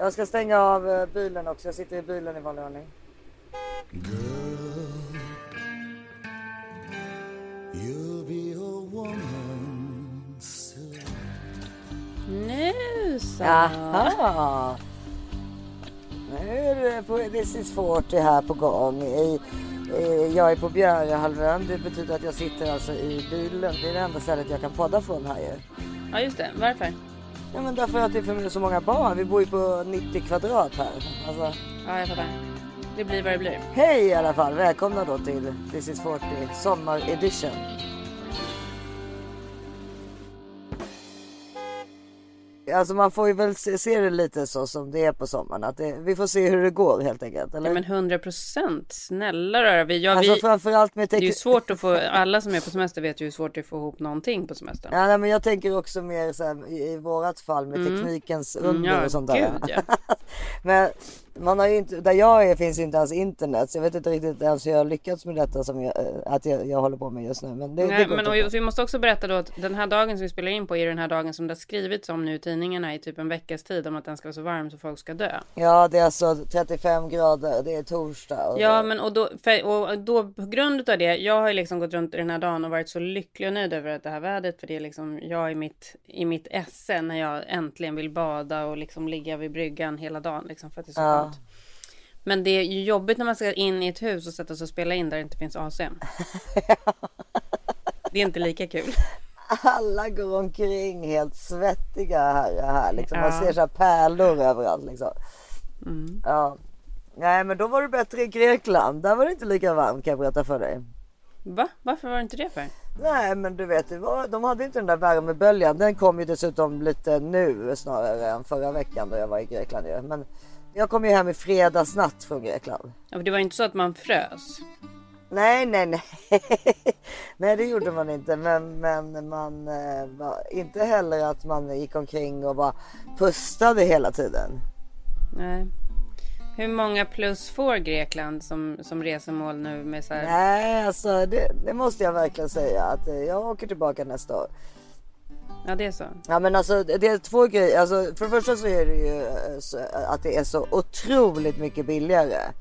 Jag ska stänga av eh, bilen också. Jag sitter i bilen i vanlig ordning. Nu så. Jaha. Nu är det på This is 40 här på gång. I, i, jag är på Bjärehalvön. Det betyder att jag sitter alltså i bilen. Det är det enda stället jag kan podda från här ju. Ja just det. Varför? Ja, men därför att det är för så många barn. Vi bor ju på 90 kvadrat här. Alltså, Ja jag fattar. Det blir vad det blir. hej i alla fall. Välkomna då till This is 40 Sommar Edition. Alltså man får ju väl se, se det lite så som det är på sommaren. Att det, vi får se hur det går helt enkelt. Eller? Ja men 100 procent. Snälla röra. Vi, ja, alltså vi, framförallt med det är ju svårt att få. Alla som är på semester vet ju hur svårt det är att få ihop någonting på semestern. Ja, nej, men jag tänker också mer så här, i, i vårat fall med teknikens Mm, under ja, och sånt där. gud, ja. Men man har inte, där jag är finns inte ens internet så jag vet inte riktigt ens hur jag har lyckats med detta som jag, eh, att jag, jag håller på med just nu. Men det, det Nej, går men och, vi måste också berätta då att den här dagen som vi spelar in på är den här dagen som det har skrivits om nu i tidningarna i typ en veckas tid om att den ska vara så varm så folk ska dö. Ja det är alltså 35 grader, det är torsdag. Ja, men och då, för, och då på grund av det, jag har ju liksom gått runt den här dagen och varit så lycklig och nöjd över att det här vädret, för det är liksom jag i mitt, i mitt esse när jag äntligen vill bada och liksom ligga vid bryggan hela dagen liksom för att det är så Ja. Men det är ju jobbigt när man ska in i ett hus och sätta sig och spela in där det inte finns AC. Det är inte lika kul. Alla går omkring helt svettiga här. här liksom. Man Ja. ser så här pärlor överallt liksom. Mm. Ja. Nej men då var det bättre i Grekland. Där var det inte lika varmt kan jag berätta för dig. Va? Varför var det inte det för? Nej men du vet, var, de hade inte den där värmeböljan. Den kom ju dessutom lite nu snarare än förra veckan då jag var i Grekland. Men jag kom ju hem i fredags natt från Grekland. Ja, för det var inte så att man frös. Nej, nej, nej. nej, det gjorde man inte. Men, men man eh, inte heller att man gick omkring och bara pustade hela tiden. Nej. Hur många plus får Grekland som, som resemål nu med så här? Nej, alltså det, det måste jag verkligen säga att eh, jag åker tillbaka nästa år. Ja, det är så. Ja men alltså det är två grejer. Alltså, för det första så är det ju eh, så, att det är så otroligt mycket billigare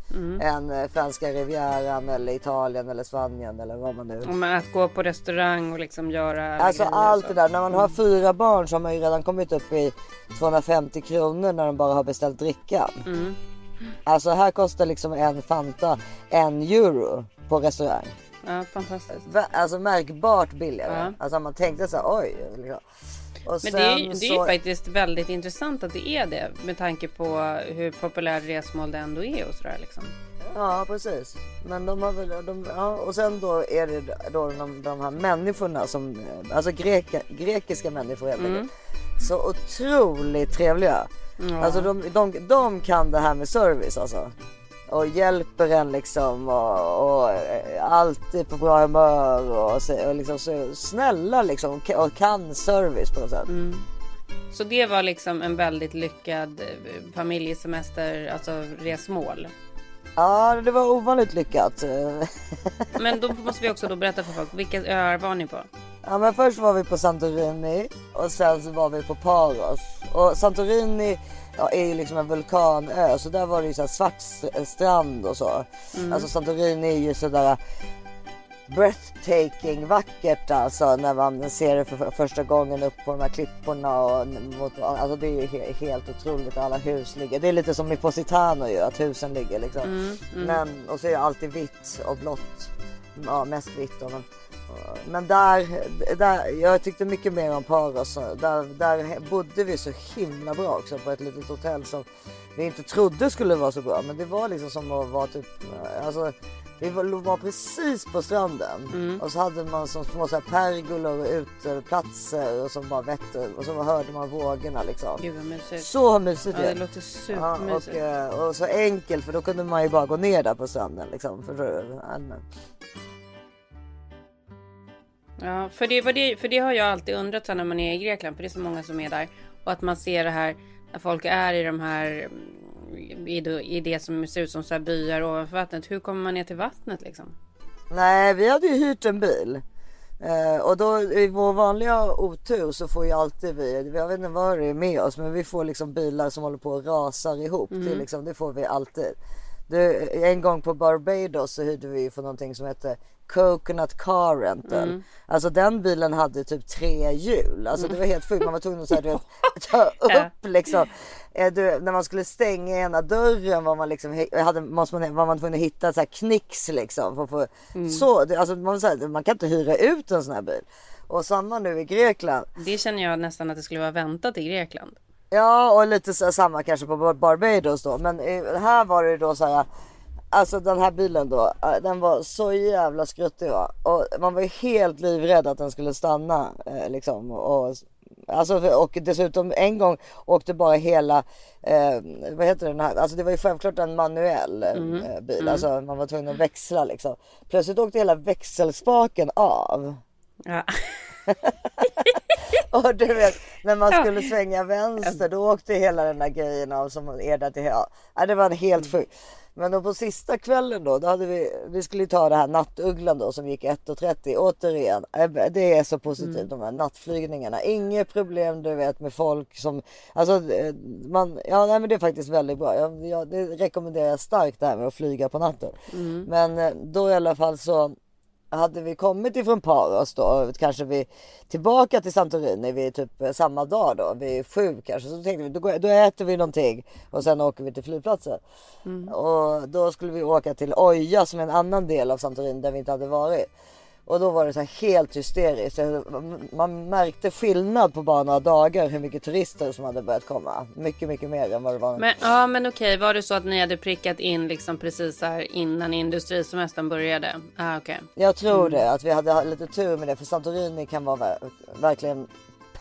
än eh, franska rivieran eller Italien eller Spanien eller vad man nu. Om att gå på restaurang och liksom göra Alltså och allt det där. När man har fyra barn så har man ju redan kommit upp i 250 kronor när de bara har beställt drickan. Mm. Alltså här kostar liksom en Fanta en euro på restaurang. Ja, fantastiskt. Alltså märkbart billigare. Ja. Alltså man tänkte så här, oj. Liksom. Och Men det är, ju- det är ju så- faktiskt väldigt intressant att det är det med tanke på hur populärt resmål det ändå är och sådär liksom. Ja precis. Men de har väl, de, ja, och sen då är det då de, de här människorna som, alltså greka, grekiska människor helt Mm. enkelt. Så otroligt trevliga. Alltså de, de, de kan det här med service alltså. Och hjälper en liksom och, och eh, alltid på bra humör och, så, och liksom så snälla liksom och kan- och kan service på något sätt. Mm. Så det var liksom en väldigt lyckad eh, familjesemester, alltså resmål. Ja det var ovanligt lyckat. Men då måste vi också då berätta för folk, vilka öar var ni på? Ja men först var vi på Santorini och sen så var vi på Paros. Och Santorini ja, är ju liksom en vulkanö så där var det ju så svart st- strand och så. Alltså Santorini är ju sådär breathtaking vackert alltså när man ser det för för första gången upp på de här klipporna och mot, alltså det är ju he, helt otroligt alla hus ligger. Det är lite som i Positano ju att husen ligger liksom. Men och så är det alltid vitt och blått. Ja mest vitt då, men men där, där, jag tyckte mycket mer om Paros. Där, där bodde vi så himla bra också på ett litet hotell som vi inte trodde skulle vara så bra. Men det var liksom som att vara typ, alltså vi var, var precis på stranden och så hade man som små så här pergolor och uteplatser och som bara vette och så hörde man vågorna liksom. Gud vad mysigt. Så mysigt Ja, det låter Ja, supermysigt. och, eh, och så enkelt för då kunde man ju bara gå ner där på stranden liksom. Du? Ja, för det, det, för det har jag alltid undrat när man är i Grekland, för det är så många som är där. Och att man ser det här, när folk är i de här, mm, i det, det som ser ut som så här byar ovanför vattnet. Hur kommer man ner till vattnet liksom? Nej, vi hade ju hyrt en bil. Eh, och då i vår vanliga otur så får ju alltid vi, jag vet inte vad det är med oss men vi får liksom bilar som håller på att rasar ihop. Det, är liksom, det får vi alltid. Det, en gång på Barbados så hyrde vi för någonting som heter Coconut Car Rental. Alltså den bilen hade typ tre hjul. Alltså det var helt sjukt. Man var tvungen att så här, du vet, ta upp liksom. Eh, Du, när man skulle stänga ena dörren var man liksom, hade, måste man, var man tvungen att hitta så här knix liksom. För att få, så, det, alltså, man, så här, man kan inte hyra ut en sån här bil. Och samma nu i Grekland. Det känner jag nästan att det skulle vara väntat i Grekland. Ja och lite så, samma kanske på Bar- Barbados då. Men eh, här var det då så här. Alltså den här bilen då, eh, den var så jävla skruttig va. Och man var ju helt livrädd att den skulle stanna eh, liksom. Och, alltså, och dessutom en gång åkte bara hela, eh, vad heter den här, alltså det var ju självklart en manuell eh, bil. Alltså man var tvungen att växla liksom. Plötsligt åkte hela växelspaken av. Ja. Och du vet när man skulle svänga vänster då åkte hela den där grejen av som till ja, det var helt sjukt. Men då på sista kvällen då, då hade vi, vi skulle ta det här nattugglan då som gick 1.30 återigen. eh, Det är så positivt de här nattflygningarna. Inget problem du vet med folk som, alltså eh, man, ja nej men det är faktiskt väldigt bra. Jag, jag, det rekommenderar jag starkt det här med att flyga på natten. Men eh, då i alla fall så hade vi kommit ifrån Paros då, kanske vi tillbaka till Santorini vid typ eh, samma dag då, vid sju kanske. Så tänkte vi då, går, då äter vi någonting och sen åker vi till flygplatsen. Och då skulle vi åka till Oja som är en annan del av Santorini där vi inte hade varit. Och då var det så helt hysteriskt. Man märkte skillnad på bara några dagar hur mycket turister som hade börjat komma. Mycket, mycket mer än vad det var. Men, ja, men okej, var det så att ni hade prickat in liksom precis här innan industrisemestern började? Ah, okej. Jag tror det, att vi hade lite tur med det. För Santorini kan vara ver- verkligen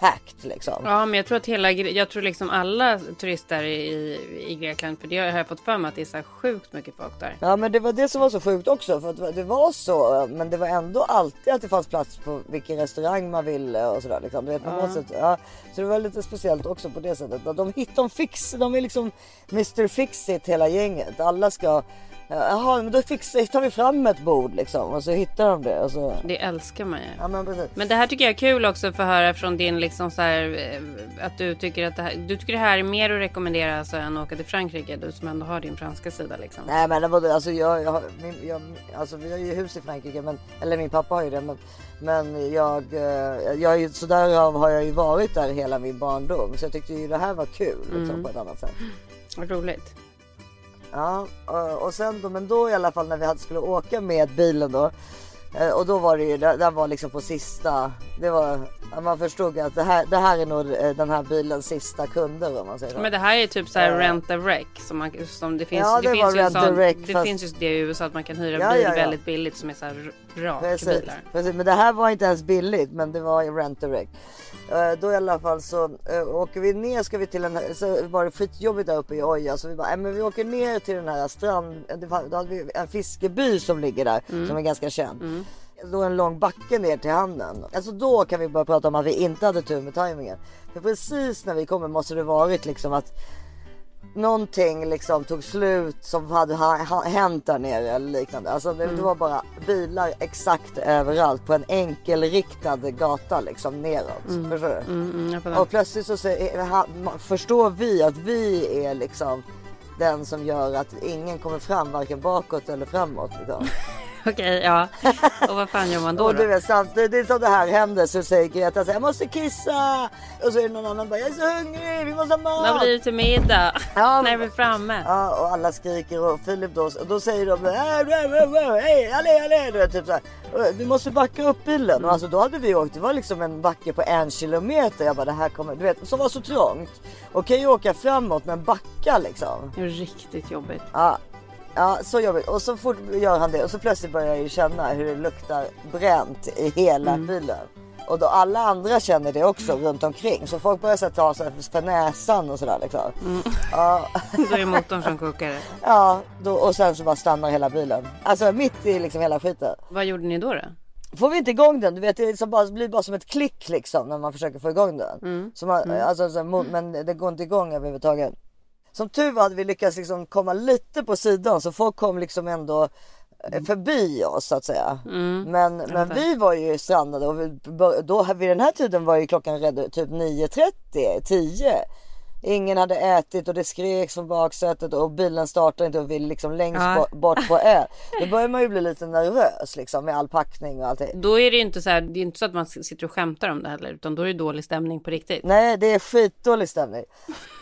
packed liksom. Ja, men jag tror att hela, jag tror liksom alla turister i, i Grekland, för det har jag fått för mig att det är så sjukt mycket folk där. Ja men det var det som var så sjukt också för att det var- så men det var ändå alltid att det fanns plats på vilken restaurang man ville och sådär liksom. Du vet, på något sätt, ja. Så det var lite speciellt också på det sättet. De hit, de fix, de är liksom Mr Fix-It hela gänget. Alla ska, jaha men då fixar, tar vi fram ett bord liksom och så hittar de det så. Det älskar man ju. Ja men precis. Men det här tycker jag är kul också för att höra från din liksom så här eh, att du tycker att det här, du tycker det här är mer att rekommendera alltså än att åka till Frankrike, du som ändå har din franska sida liksom. Nej men det var det, alltså jag, jag, min, jag, alltså vi har ju hus i Frankrike men, eller min pappa har ju det men, men jag, eh, jag, är så därav har jag ju varit där hela min barndom så jag tyckte ju det här var kul liksom, på ett annat sätt. Vad roligt. Ja och, och sen då, men då i alla fall när vi hade, skulle åka med bilen då eh, och då var det ju, det var liksom på sista, det var, man förstod att det här, det här är nog eh, den här bilens sista kunder om man säger så. Men det här är typ så här Ja. rent a wreck som, man, som det finns. Ja, det det finns ju rent a wreck, det fast- finns ju det i USA att man kan hyra Ja, bil ja, ja. väldigt billigt som är så här Precis, rakbilar. precis. Men det här var inte ens billigt men det var rent direct. Eh, Då i alla fall så uh, åker vi ner ska vi till en, så var det skitjobbigt där uppe i Oja så vi bara, "Nej, men vi åker ner till den här strand, det var, då hade vi en fiskeby som ligger där som är ganska känd. Då en lång backe ner till hamnen. Alltså då kan vi börja prata om att vi inte hade tur med tajmingen. För precis när vi kommer måste det varit liksom att någonting liksom tog slut som hade ha, ha, hänt där nere eller liknande. Alltså det, det var bara bilar exakt överallt på en enkelriktad gata liksom neråt. Förstår du? Mm, mm. Och plötsligt så ma- förstår vi att vi är liksom den som gör att ingen kommer fram varken bakåt eller framåt. Liksom. Okej, ja. Och vad fan gör man då? Och du vet samtidigt som det här händer så säger Greta så här, jag måste kissa. Och så är det någon annan bara jag är så hungrig, vi måste ha mat. Vad blir det till middag? Ja, När är vi framme? Ja och alla skriker och Filip då, och då säger de "Äh, äh, äh, hej allé allé du vet, typ så här. Vi måste backa upp bilen och alltså då hade vi åkt, det var liksom en backe på en kilometer. Jag bara det här kommer, du vet som var så trångt. Okej åka framåt men backa liksom. Det är riktigt jobbigt. Ja, ja så jobbigt. Och så fort gör han det och så plötsligt börjar jag ju känna hur det luktar bränt i hela bilen. Och då alla andra känner det också runt omkring. Så folk börjar så ta sig för näsan och sådär liksom. Ja, Då är det motorn som kokar. ja då, och sen så bara stannar hela bilen. Alltså mitt i liksom hela skiten. Vad gjorde ni då? då? Får vi inte igång den, du vet det är som bara, blir bara som ett klick liksom när man försöker få igång den. Så man, alltså, så, men det går inte igång överhuvudtaget. Som tur var hade vi lyckats liksom komma lite på sidan så folk kom liksom ändå eh, förbi oss så att säga. Mm. Men, men vi var ju strandade och vi, då, vid den här tiden var ju klockan redan typ 9.30, 10. Ingen hade ätit och det skreks från baksätet och bilen startade inte och vi liksom längst Ja. bo- bort på ö. Då börjar man ju bli lite nervös liksom med all packning och allting. Då är det ju inte så här, det är inte så att man sitter och skämtar om det heller, utan då är det dålig stämning på riktigt. Nej, det är skitdålig stämning.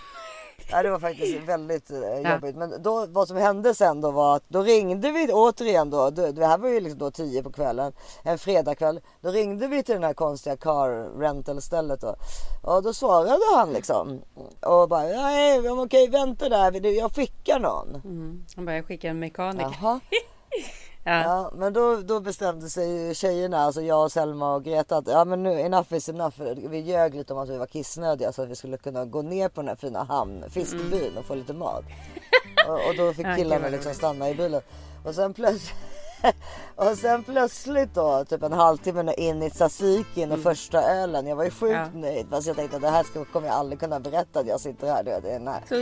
Ja, det var faktiskt väldigt eh, jobbigt. Men då, vad som hände sen då var att då ringde vi återigen då. Det, här var ju liksom då 10 på kvällen. En fredagkväll. Då ringde vi till den här konstiga car rental stället då. Och då svarade han liksom. Och bara nej okej vänta där. Jag skickar någon. Mm. Han bara, jag skickar en mekaniker. Jaha. Ja. Ja, men då, då bestämde sig tjejerna, alltså jag, Selma och Greta att ja men nu enough is enough. Vi ljög lite om att vi var kissnödiga så att vi skulle kunna gå ner på den här fina hamn, fiskbyn och få lite mat. Och, och då fick killarna liksom stanna i bilen. Och sen plötsligt och sen plötsligt då, typ en halvtimme in i tzatzikin och första ölen. Jag var ju sjukt Mm. Ja. nöjd. Fast jag tänkte att det här ska, kommer jag aldrig kunna berätta att jag sitter här. Du vet, i den här. Så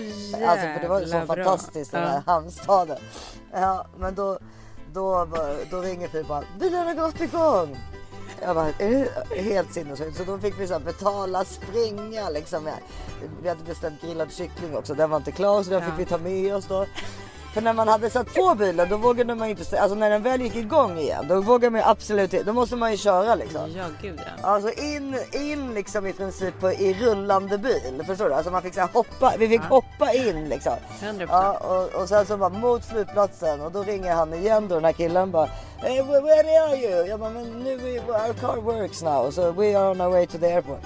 Alltså för det var ju så bra. fantastiskt den här Ja. hamnstaden. Ja men då, då, då ringer Filip bara bilen har gått igång. Jag bara helt sinnessjukt. Så då fick vi så betala, springa liksom. Vi hade beställt grillad kyckling också. Den var inte klar så den Ja. fick vi ta med oss då. För när man hade satt på bilen då vågade man ju inte, alltså när den väl gick igång igen då vågar man ju absolut inte, då måste man ju köra liksom. Ja, gud ja. Alltså in, in liksom i princip på, i rullande bil. Förstår du? Alltså man fick så här hoppa, vi fick hoppa in liksom. 100%. Ja, och, och sen så bara mot flygplatsen och då ringer han igen då den här killen bara hey, where are you? Jag bara men nu we, our car works now so we are on our way to the airport.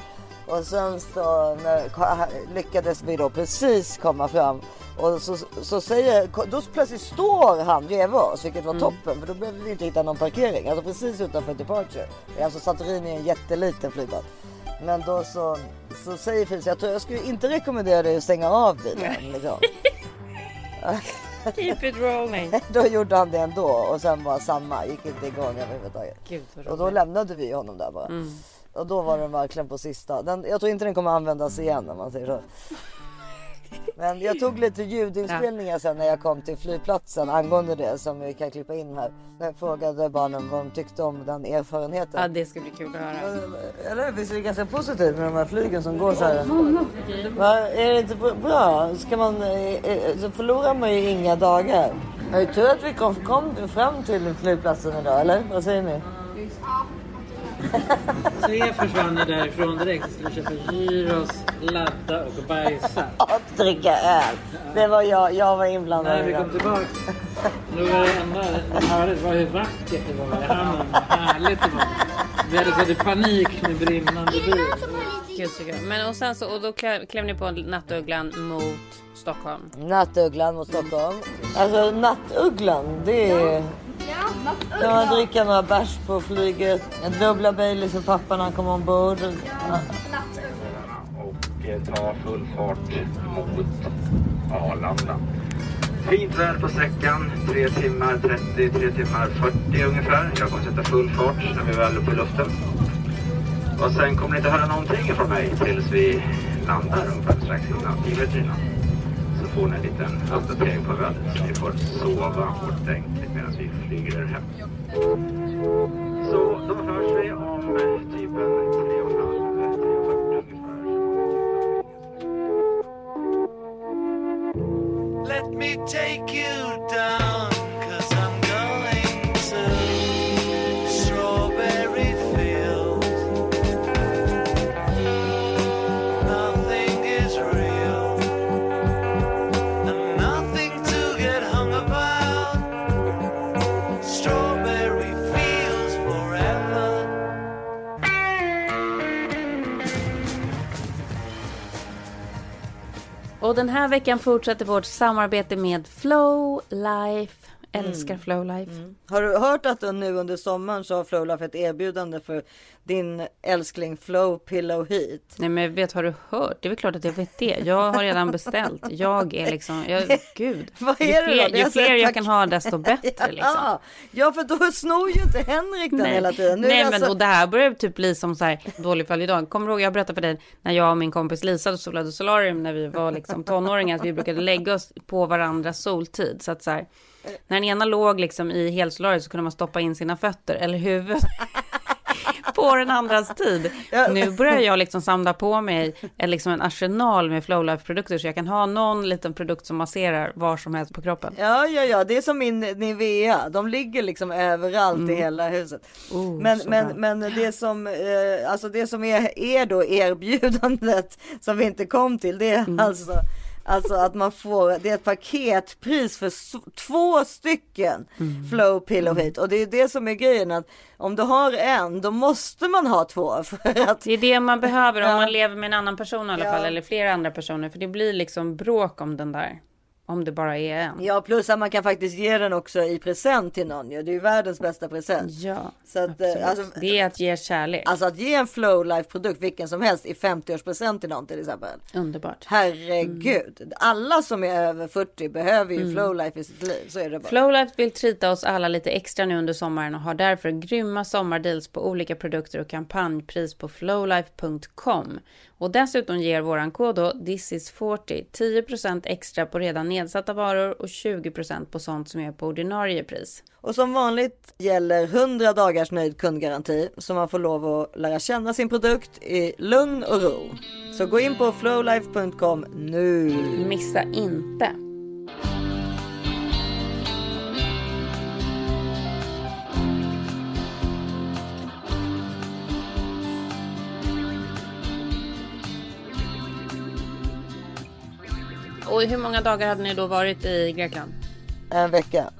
Och sen så när, lyckades vi då precis komma fram och så, så säger, då plötsligt står han bredvid oss vilket var toppen för då behövde vi inte hitta någon parkering. Alltså precis utanför departure. Alltså Santorini är en jätteliten flygplats. Men då så, så säger Felicia, jag tror jag skulle inte rekommendera dig att stänga av bilen. Liksom. Keep it rolling. Då gjorde han det ändå och sen var samma, gick inte igång överhuvudtaget. Gud Och då lämnade vi honom där bara. Mm. Och då var den verkligen på sista. Den, jag tror inte den kommer användas igen om man säger så. Men jag tog lite ljudinspelningar sen när jag kom till flygplatsen angående det som vi kan klippa in här. När jag frågade barnen vad de tyckte om den erfarenheten. Ja, det ska bli kul att höra. Eller visst är det ganska positivt med de här flygen som går så här? Va, är det inte bra? Ska man, eh, eh, så förlorar man ju inga dagar. Det är tur att vi kom, kom fram till flygplatsen idag, eller? Vad säger ni? Tre försvann därifrån direkt och skulle köpa gyros, ladda och bajsa. Att dricka öl. Det var jag, jag var inblandad När vi det. kom tillbaks, då var det enda vi hörde var hur vackert det var i hamnen. Härligt det var. Vi hade fått i panik med brinnande bil. Gud så kul. Men och sen så, och då klev, klev ni på nattugglan mot Stockholm. Nattugglan mot Stockholm. Alltså nattugglan, det är... Kan man dricka några bärs på flyget. Dubbla Baileys för pappa när han kommer ombord. Ja. och eh, ta full fart mot Arlanda. Fint väder på sträckan, 3 timmar 30, 3 timmar 40 ungefär. Jag kommer sätta full fart när vi väl är uppe i luften. Och sen kommer ni inte höra någonting från mig tills vi landar ungefär strax innan, 10 minuter innan. Får en liten uppdatering på vädret så ni får sova ordentligt medan vi flyger er hem. Så då hörs vi om eh, typ en 3,5, 3,40 eh, ungefär. Let me take you down, den här veckan fortsätter vårt samarbete med Flow Life. Älskar Mm. Flow Life. Har du hört att nu under sommaren så har Flowlife ett erbjudande för din älskling Flow Pillow Heat? Nej men vet, har du hört? Det är väl klart att jag vet det. Jag har redan beställt. Jag är liksom, jag, gud. Vad ju är det då? fler, Det ju är fler jag kan ha desto bättre liksom. Ja, ja, för då snor ju inte Henrik den hela tiden. Nu Nej men alltså- och det här börjar typ bli som så här dålig fall idag. Kommer du ihåg jag berättade för dig när jag och min kompis Lisa solade solarium när vi var liksom tonåringar att vi brukade lägga oss på varandras soltid så att så här När den ena låg liksom i helsolariet så kunde man stoppa in sina fötter eller huvudet på den andras tid. Nu börjar jag liksom samla på mig en, liksom en arsenal med Flowlife-produkter så jag kan ha någon liten produkt som masserar var som helst på kroppen. Ja, ja, ja, det är som min Nivea. De ligger liksom överallt i hela huset. Oh, men, men, men det som, eh, alltså det som är, är då erbjudandet som vi inte kom till, det är Mm. alltså Alltså att man får, det är ett paketpris för två stycken Mm. Flow Pillow Hit och det är det som är grejen att om du har en då måste man ha två för att Det är det man behöver om Ja. man lever med en annan person i alla Ja. fall, eller flera andra personer, för det blir liksom bråk om den där. Om det bara är en. Ja plus att man kan faktiskt ge den också i present till någon ju. Det är ju världens bästa present. Ja, Så att, eh, alltså- det är att ge kärlek. Alltså att ge en Flowlife produkt vilken som helst i 50-årspresent till någon till exempel. Underbart. Herregud. Alla som är över 40 behöver Mm. ju Flowlife i sitt liv. Så är det bara. Flowlife vill trita oss alla lite extra nu under sommaren och har därför grymma sommardeals på olika produkter och kampanjpris på flowlife.com. Och dessutom ger våran kod då thisis40 10% extra på redan nedsatta varor och 20% på sånt som är på ordinarie pris. Och som vanligt gäller 100 dagars nöjd kundgaranti. Så man får lov att lära känna sin produkt i lugn och ro. Så gå in på flowlife.com nu. Missa inte. Och hur många dagar hade ni då varit i Grekland? En vecka.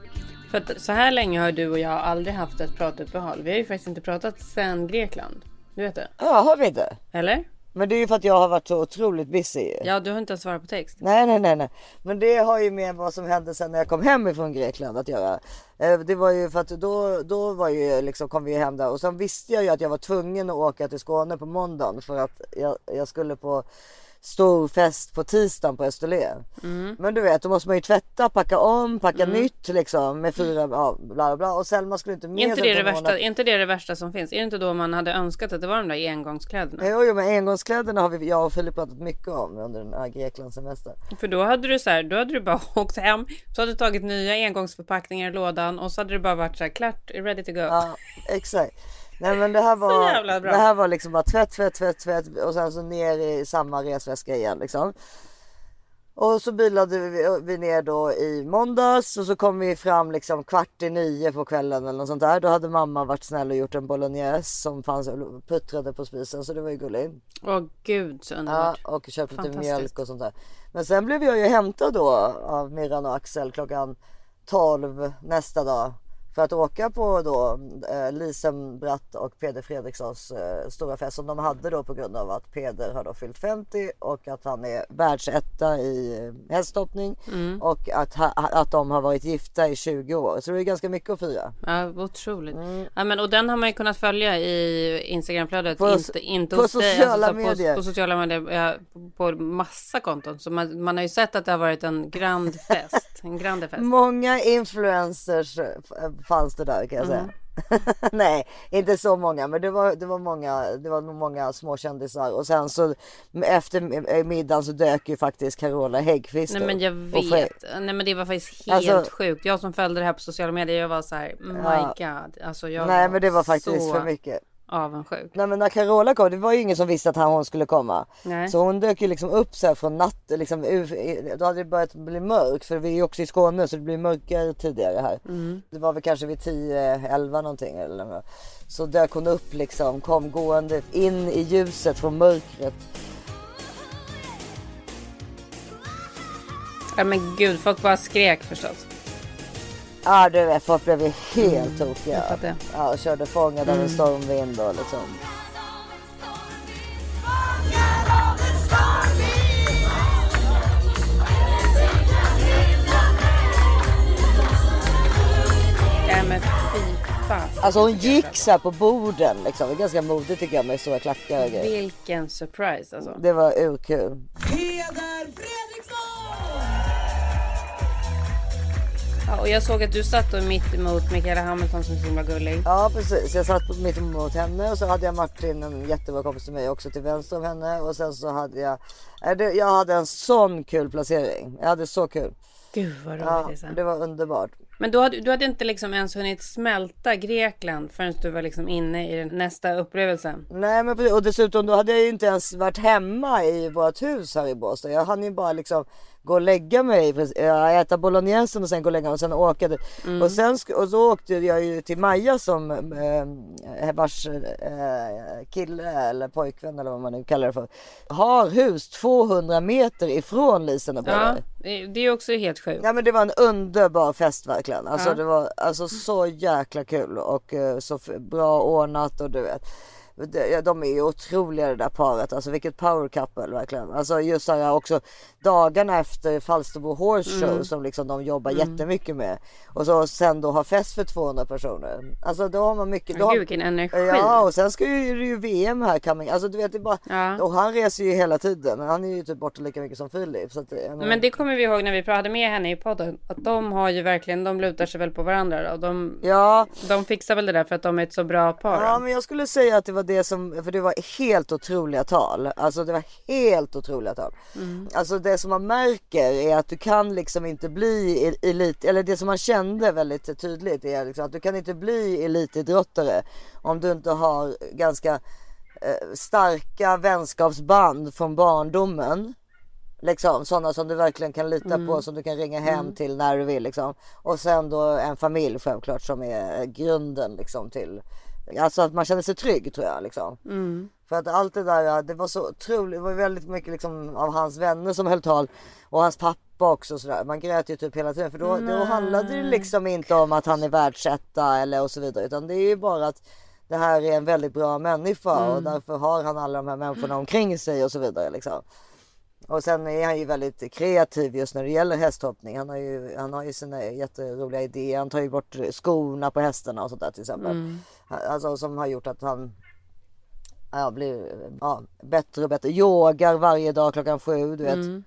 För att så här länge har du och jag aldrig haft ett pratuppehåll. Vi har ju faktiskt inte pratat sen Grekland. Du vet det? Ja, har vi inte? Eller? Men det är ju för att jag har varit så otroligt busy. Ja, du har inte ens svarat på text. Nej, nej, nej, nej. Men det har ju med vad som hände sen när jag kom hem ifrån Grekland att göra. Eh, Det var ju för att då, då var ju liksom kom vi hem där och sen visste jag ju att jag var tvungen att åka till Skåne på måndagen för att jag, jag skulle på stor fest på tisdagen på Österlen. Mm. Men du vet, då måste man ju tvätta, packa om, packa nytt liksom med fyra, ja, bla bla. Och Selma skulle inte med Är inte, det det värsta, är inte det det värsta som finns? Är det inte då man hade önskat att det var de där engångskläderna? Jo, jo, men engångskläderna har vi, jag och Filip pratat mycket om under den här Greklandssemestern. För då hade du så här, då hade du bara åkt hem, så hade du tagit nya engångsförpackningar i lådan och så hade det bara varit så här klart, ready to go. Ja, exakt. Nej men det här var, det här var liksom bara tvätt, tvätt, tvätt, tvätt och sen så ner i samma resväska igen liksom. Och så bilade vi, vi ner då i måndags och så kom vi fram liksom kvart i nio på kvällen eller något sånt där. Då hade mamma varit snäll och gjort en bolognese som fanns puttrade på spisen så det var ju gulligt. Åh gud så Ja, underbart. och köpt lite mjölk och sånt där. Men sen blev jag ju hämtad då av Mirran och Axel klockan 12 nästa dag. För att åka på då eh, Lisen Bratt och Peder Fredrikssons eh, stora fest som de hade då på grund av att Peder har då fyllt 50 och att han är världsetta i eh, hästhoppning Mm. och att, ha, att de har varit gifta i 20 år. Så det är ganska mycket att fira. Ja, otroligt. Mm. Ja, men, och den har man ju kunnat följa i Instagramflödet. På- inte inte på dig, sociala så medier. På, på sociala medier. Ja, på, på massa konton. Så man, man har ju sett att det har varit en grand fest. En grande fest. Många influencers eh, fanns det där kan jag säga. Nej, inte så många, men det var, det var många. Det var många småkändisar och sen så efter middagen så dök ju faktiskt Carola Häggkvist Nej men jag vet. Nej men det var faktiskt helt Alltså- sjukt. Jag som följde det här på sociala medier. Jag var så här. My Ja. god. Alltså jag Nej men det var faktiskt så för mycket. Avundsjuk. Nej men när Carola kom, det var ju ingen som visste att han, hon skulle komma. Nej. Så hon dök ju liksom upp så här från natt, liksom, då hade det börjat bli mörkt för vi är ju också i Skåne så det blir mörkare tidigare här. Mm. Det var väl kanske vid 10-11 någonting eller. Så dök hon upp liksom, kom gående in i ljuset från mörkret. Ja men gud, folk bara skrek förstås. Ja du vet, folk blev ju helt tokiga. Mm, fattar. Ja, och körde fångad av en stormvind och liksom. Ja men fan. Alltså hon gick så här på borden liksom. Det ganska modigt tycker jag med stora klackar och grejer. Vilken surprise alltså. Det var urkul. Ja, och jag såg att du satt då mitt emot Mikaela Hamilton som är så himla gullig. Ja precis, jag satt mitt emot henne och så hade jag Martin, en jättebra kompis till mig också till vänster om henne och sen så hade jag, det- jag hade en sån kul placering. Jag hade så kul. Gud vad roligt Ja, Lisa. det var underbart. Men du hade, du hade inte liksom ens hunnit smälta Grekland förrän du var liksom inne i den nästa upplevelse. Nej men och dessutom då hade jag ju inte ens varit hemma i vårt hus här i Båstad. Jag hann ju bara liksom gå och lägga mig, ja, äta bolognesen och sen gå och lägga mig och sen åka. dit. Och sen och så åkte jag ju till Maja som eh, vars eh, kille eller pojkvän eller vad man nu kallar det för. Har hus 200 meter ifrån Lisen och Ja, Pelle. det är också helt sjukt. Ja men det var en underbar fest verkligen. Alltså Ja. det var alltså så jäkla kul och eh, så bra ordnat och du vet. De är ju otroliga det där paret. Alltså vilket power couple verkligen. Alltså just så här också dagarna efter Falsterbo Horse Show Mm. som liksom de jobbar jättemycket med. Och så sen då ha fest för 200 personer. Alltså då har man mycket. Då har, Gud vilken energi. Ja och sen ska ju, det ju VM här coming. Alltså du vet det bara. Ja. Och han reser ju hela tiden. Han är ju typ borta lika mycket som Filip. Så att, menar- Men det kommer vi ihåg när vi pratade med henne i podden. Att de har ju verkligen, de lutar sig väl på varandra då. Och de, Ja. de fixar väl det där för att de är ett så bra par. Ja då. men jag skulle säga att det var det som, för det var helt otroliga tal. Alltså det var helt otroliga tal. Alltså det som man märker är att du kan liksom inte bli elit, eller det som man kände väldigt tydligt är liksom att du kan inte bli elitidrottare om du inte har ganska eh, starka vänskapsband från barndomen. Liksom sådana som du verkligen kan lita på som du kan ringa hem till när du vill liksom. Och sen då en familj självklart som är grunden liksom till Alltså att man känner sig trygg tror jag liksom. För att allt det där, det var så otroligt, det var väldigt mycket liksom av hans vänner som höll tal och hans pappa också och sådär. Man grät ju typ hela tiden för då, då handlade det liksom inte om att han är världsetta eller och så vidare utan det är ju bara att det här är en väldigt bra människa och därför har han alla de här människorna omkring sig och så vidare liksom. Och sen är han ju väldigt kreativ just när det gäller hästhoppning. Han har ju, han har ju sina jätteroliga idéer. Han tar ju bort skorna på hästarna och sånt där till exempel. Alltså som har gjort att han ja, blir ja, bättre och bättre. Yogar varje dag klockan sju, du vet. Mm.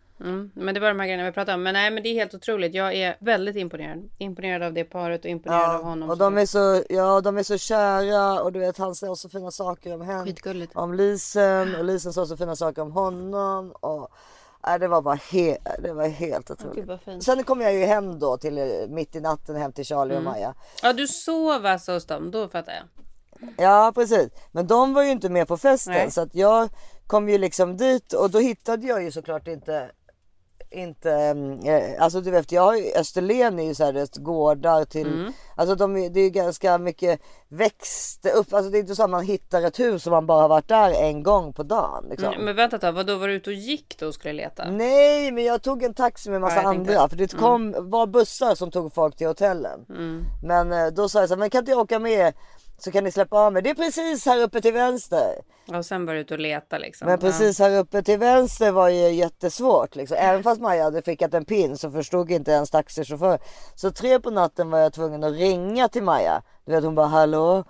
Men det var de här grejerna vi pratade om. Men nej, men det är helt otroligt. Jag är väldigt imponerad. Imponerad av det paret och imponerad av honom. och de är så, ja, de är så kära och du vet han säger så fina saker om henne. Skitgulligt. Om Lisen och Lisen sa så fina saker om honom. Och, nej, det var bara he, det var helt otroligt. Fint. Sen kom jag ju hem då till eh, mitt i natten hem till Charlie Mm. och Maja. Ja, du sov alltså hos dem. Då fattar jag. Ja precis. Men de var ju inte med på festen Nej. så att jag kom ju liksom dit och då hittade jag ju såklart inte inte, eh, alltså du vet jag har ju, Österlen är ju så här gårdar till, Mm. alltså de, det är ju ganska mycket växter upp, alltså det är inte så att man hittar ett hus och man bara har varit där en gång på dagen liksom. Mm, Men vänta ett tag, vadå var du ute och gick då och skulle leta? Nej men jag tog en taxi med massa Ja, andra för det kom, var bussar som tog folk till hotellen. Mm. Men eh, då sa jag så här, men kan inte jag åka med så kan ni släppa av mig. Det är precis här uppe till vänster. Och sen var du ute och leta liksom. Men precis här uppe till vänster var ju jättesvårt liksom. Även fast Maja hade skickat en pin så förstod inte ens taxichaufför. Så tre på natten var jag tvungen att ringa till Maja. Du vet hon bara hallå.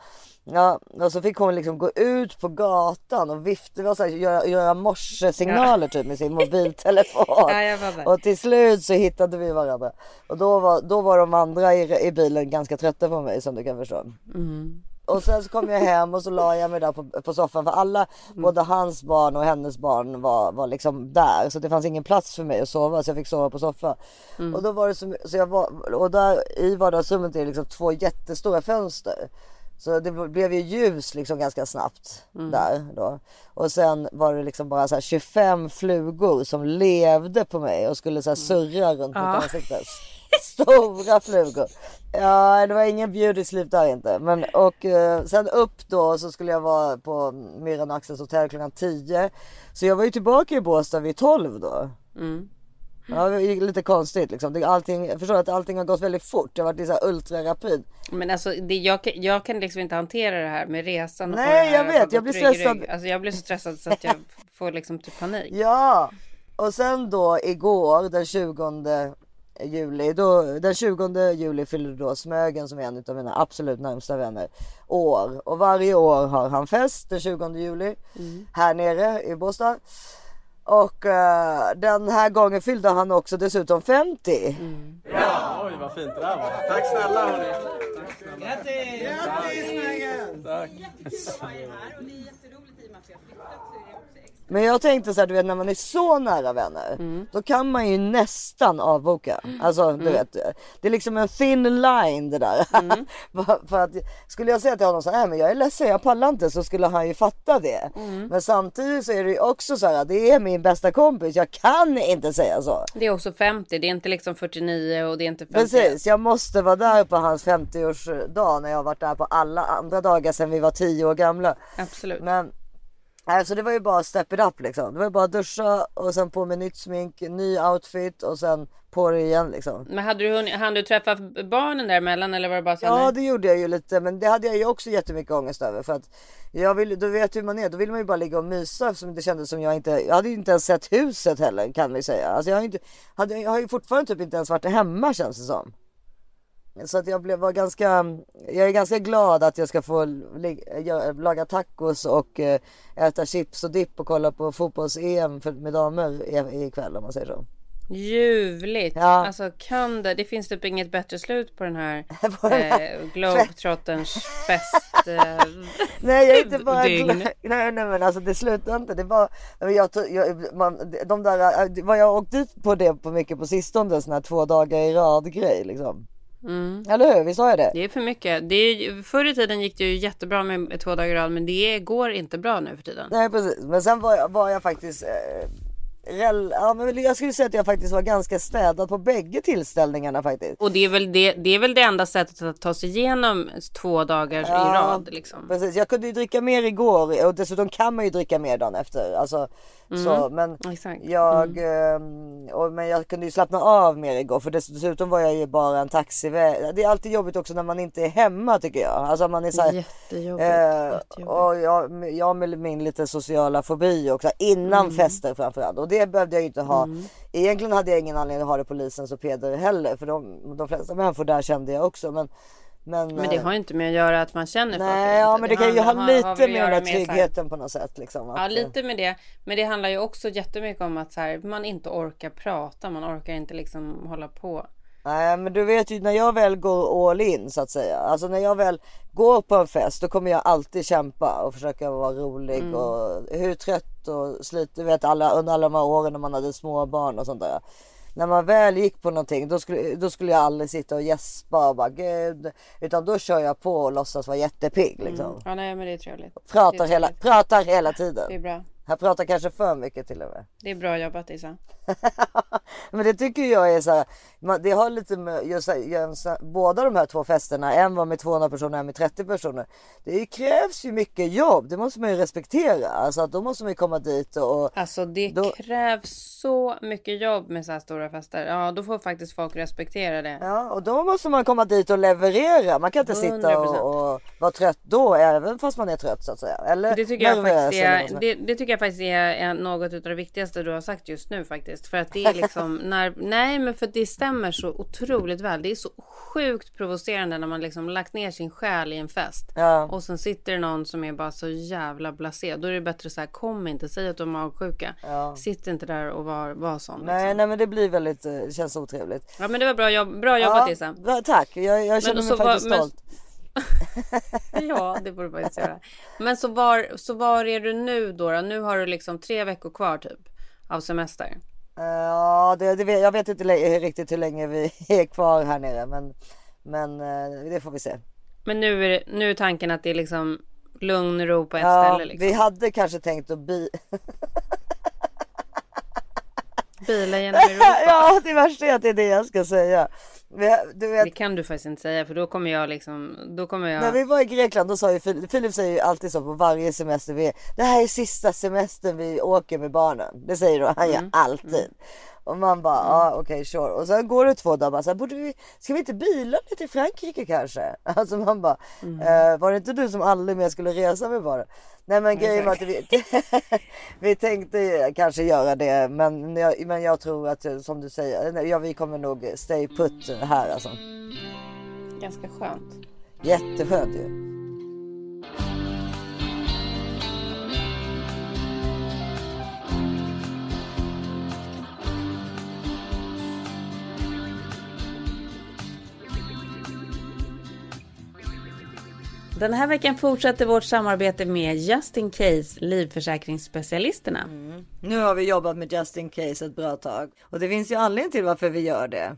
Ja, och så fick hon liksom gå ut på gatan och vifta, var så här, göra, göra morsesignaler typ med sin mobiltelefon. Ja, och till slut så hittade vi varandra. Och då var, då var de andra i, i bilen ganska trötta på mig som du kan förstå. Mm. Och sen så kom jag hem och så la jag mig där på, på soffan för alla, Mm. både hans barn och hennes barn var, var liksom där. Så det fanns ingen plats för mig att sova så jag fick sova på soffan. Mm. Och då var det så, så jag var, och där i vardagsrummet är det liksom två jättestora fönster. Så det blev ju ljus liksom ganska snabbt Mm. där då. Och sen var det liksom bara så här 25 flugor som levde på mig och skulle så här surra runt mitt Ja. ansikte. Stora flugor. Ja, det var ingen sleep där inte. Men och eh, sen upp då så skulle jag vara på Myran och Axels hotell klockan 10. Så jag var ju tillbaka i Båstad vid 12 då. Mm. Ja, det är lite konstigt liksom. Allting, jag förstår att allting har gått väldigt fort. Det har varit så här ultra rapid. Men alltså det, jag, kan- jag kan liksom inte hantera det här med resan. och Nej, här jag vet. och Jag blir rygg stressad. rygg. Alltså jag blir så stressad så att jag får liksom typ panik. Ja, och sen då igår den 20 juli, då, den 20 juli fyllde då Smögen som är en av mina absolut närmsta vänner år. Och varje år har han fest den 20 juli här nere i Båstad. Och eh, den här gången fyllde han också dessutom 50. Oj, vad fint det där var. Tack snälla hörni. Grattis! Grattis Megan! Tack. Men jag tänkte så här, du vet när man är så nära vänner, Mm. då kan man ju nästan avboka. Alltså du vet, det är liksom en thin line det där. Mm. för, att skulle jag säga till honom så här, "Nej, men jag är ledsen, jag pallar inte, så skulle han ju fatta det. Mm. Men samtidigt så är det ju också så här, det är min bästa kompis, jag kan inte säga så. Det är också 50, det är inte liksom 49 och det är inte 50. Precis, jag måste vara där på hans 50-årsdag när jag har varit där på alla andra dagar sedan vi var 10 år gamla. Absolut. Men alltså det var ju bara step it up liksom. Det var ju bara duscha och sen på med nytt smink, ny outfit och sen på det igen liksom. Men hade du hunnit, hann du träffa barnen däremellan eller var det bara så? Ja det gjorde jag ju lite men det hade jag ju också jättemycket ångest över för att jag vill, du vet hur man är, då vill man ju bara ligga och mysa eftersom det kändes som jag inte, jag hade ju inte ens sett huset heller kan vi säga. Alltså jag har, ju inte, hade, jag har ju fortfarande typ inte ens varit hemma känns det som. Så att jag blev, var ganska, jag är ganska glad att jag ska få laga tacos och eh, äta chips och dipp och kolla på fotbolls-EM med damer ikväll om man säger så. Ljuvligt. Ja. Alltså kan det, det finns typ inget bättre slut på den här eh, Globetrotters fest. Eh, Nej jag är inte bara glad. Nej, nej men alltså det slutar inte. Det var, jag, jag, man, de där, äh, vad jag åkt ut på det på mycket på sistone sån här två dagar i rad grej liksom. Mm. Eller hur? Visst sa jag det? Det är för mycket. Det är, förr i tiden gick det ju jättebra med, två dagar i rad men det går inte bra nu för tiden. Nej precis. Men sen var jag, var jag faktiskt eh, rel, ja, men jag skulle säga att jag faktiskt var ganska städad på bägge tillställningarna faktiskt. Och det är, väl det, det är väl det enda sättet att ta sig igenom två dagar i Ja, rad. Liksom. Precis, jag kunde ju dricka mer igår och dessutom kan man ju dricka mer dagen efter. Alltså, så, men Exakt. jag, ehm, och, men jag kunde ju slappna av mer igår för dess- dessutom var jag ju bara en taxiväg. Det är alltid jobbigt också när man inte är hemma tycker jag. Alltså man är så här, Jättejobbigt. Eh, och jag, jag med min lite sociala fobi också innan Mm. fester framförallt och det behövde jag ju inte ha. Egentligen hade jag ingen anledning att ha det polisens och Peder heller för de, de flesta människor där kände jag också men men, Men det eh, har ju inte med att göra att man känner folk. Nej, ja, men det kan ju ha lite har med den här- tryggheten på något sätt liksom. Ja, att, eh, lite med det. Men det handlar ju också jättemycket om att så här, man inte orkar prata. Man orkar inte liksom hålla på. Nej men du vet ju när jag väl går all in så att säga. Alltså när jag väl går på en fest då kommer jag alltid kämpa och försöka vara rolig Mm. och hur trött och slit, du vet alla under alla de här åren när man hade små barn och sånt där. När man väl gick på någonting då skulle, då skulle jag aldrig sitta och gäspa och bara gud. Utan då kör jag på och låtsas vara jättepigg liksom. Ja, nej, men det är trevligt. Pratar, är hela, trevligt. pratar hela Det är tiden. bra. Jag pratar kanske för mycket till och med. Det är bra jobbat Isa. Men det tycker jag är så här, man, det har lite med just just båda de här två festerna, en var med 200 personer, en med 30 personer. Det krävs ju mycket jobb, det måste man ju respektera. Alltså att då måste man ju komma dit och, Alltså det Då- krävs så mycket jobb med så här stora fester. Ja, då får faktiskt folk respektera det. ja, och då måste man komma dit och leverera. Man kan inte sitta 100%. och, och vara trött då, även fast man är trött så att säga. Eller Det tycker, jag nervös faktiskt är, det, det tycker jag faktiskt är, något av det viktigaste du har sagt just nu faktiskt. För att det är liksom när, nej men för det stämmer så otroligt väl. Det är så sjukt provocerande när man liksom lagt ner sin själ i en fest. Ja. Och sen sitter det någon som är bara så jävla blasé. Då är det bättre så här, kom inte, säg att du har magsjuka. Ja. Sitt inte där och var, var sån. Nej, liksom. nej men det blir väldigt, eh, det känns otrevligt. Ja men det var bra, jobb, bra jobbat Isa. bra, tack, jag, jag känner mig så var- faktiskt men- stolt. Ja, det borde man faktiskt göra. Men så var, så var är du nu då, då? Nu har du liksom tre veckor kvar typ av semester. Ja, det, det, jag vet inte riktigt hur länge vi är kvar här nere men, men eh, det får vi se. Men nu är, det, nu är tanken att det är liksom lugn och ro på ett Ja, ställe. Liksom. Vi hade kanske tänkt att bi... Bila genom Europa. ja, det värsta är att det är det jag ska säga. Vi, du vet, Det kan du faktiskt inte säga för då kommer jag liksom, då kommer jag. när vi var i Grekland då sa ju Filip, Filip säger ju alltid så på varje semester vi är. Det här är sista semestern vi åker med barnen. Det säger då, han Mm. gör alltid. Och man bara, ja okej sure. Och sen går det två dagar bara så här, borde vi, ska vi inte bila till Frankrike kanske? Alltså man bara, Mm. eh, var det inte du som aldrig mer skulle resa med barnen? Nej men grejen var att vi, vi tänkte kanske göra det men jag, men jag tror att eh, som du säger, ja, vi kommer nog stay put här alltså. Ganska skönt. Jätteskönt ju. Den här veckan fortsätter vårt samarbete med Just In Case livförsäkringsspecialisterna. Nu har vi jobbat med Just In Case ett bra tag och det finns ju anledning till varför vi gör det.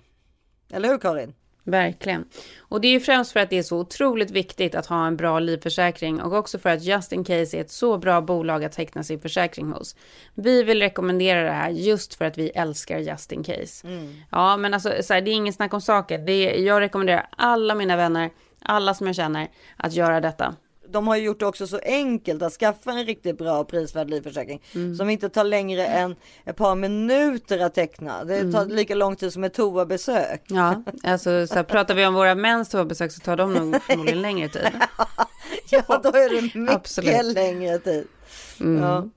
Eller hur Karin? Verkligen. Och det är ju främst för att det är så otroligt viktigt att ha en bra livförsäkring och också för att Just In Case är ett så bra bolag att teckna sin försäkring hos. Vi vill rekommendera det här just för att vi älskar Just In Case. Ja, men alltså så här, det är ingen snack om saker. Det är, jag rekommenderar alla mina vänner, alla som jag känner, att göra detta. De har ju gjort det också så enkelt att skaffa en riktigt bra och prisvärd livförsäkring som inte tar längre än ett par minuter att teckna. Det tar lika lång tid som ett toabesök. Ja, alltså så här, pratar vi om våra mäns toabesök så tar de nog förmodligen längre tid. Ja, då är det mycket Absolut. längre tid. Ja.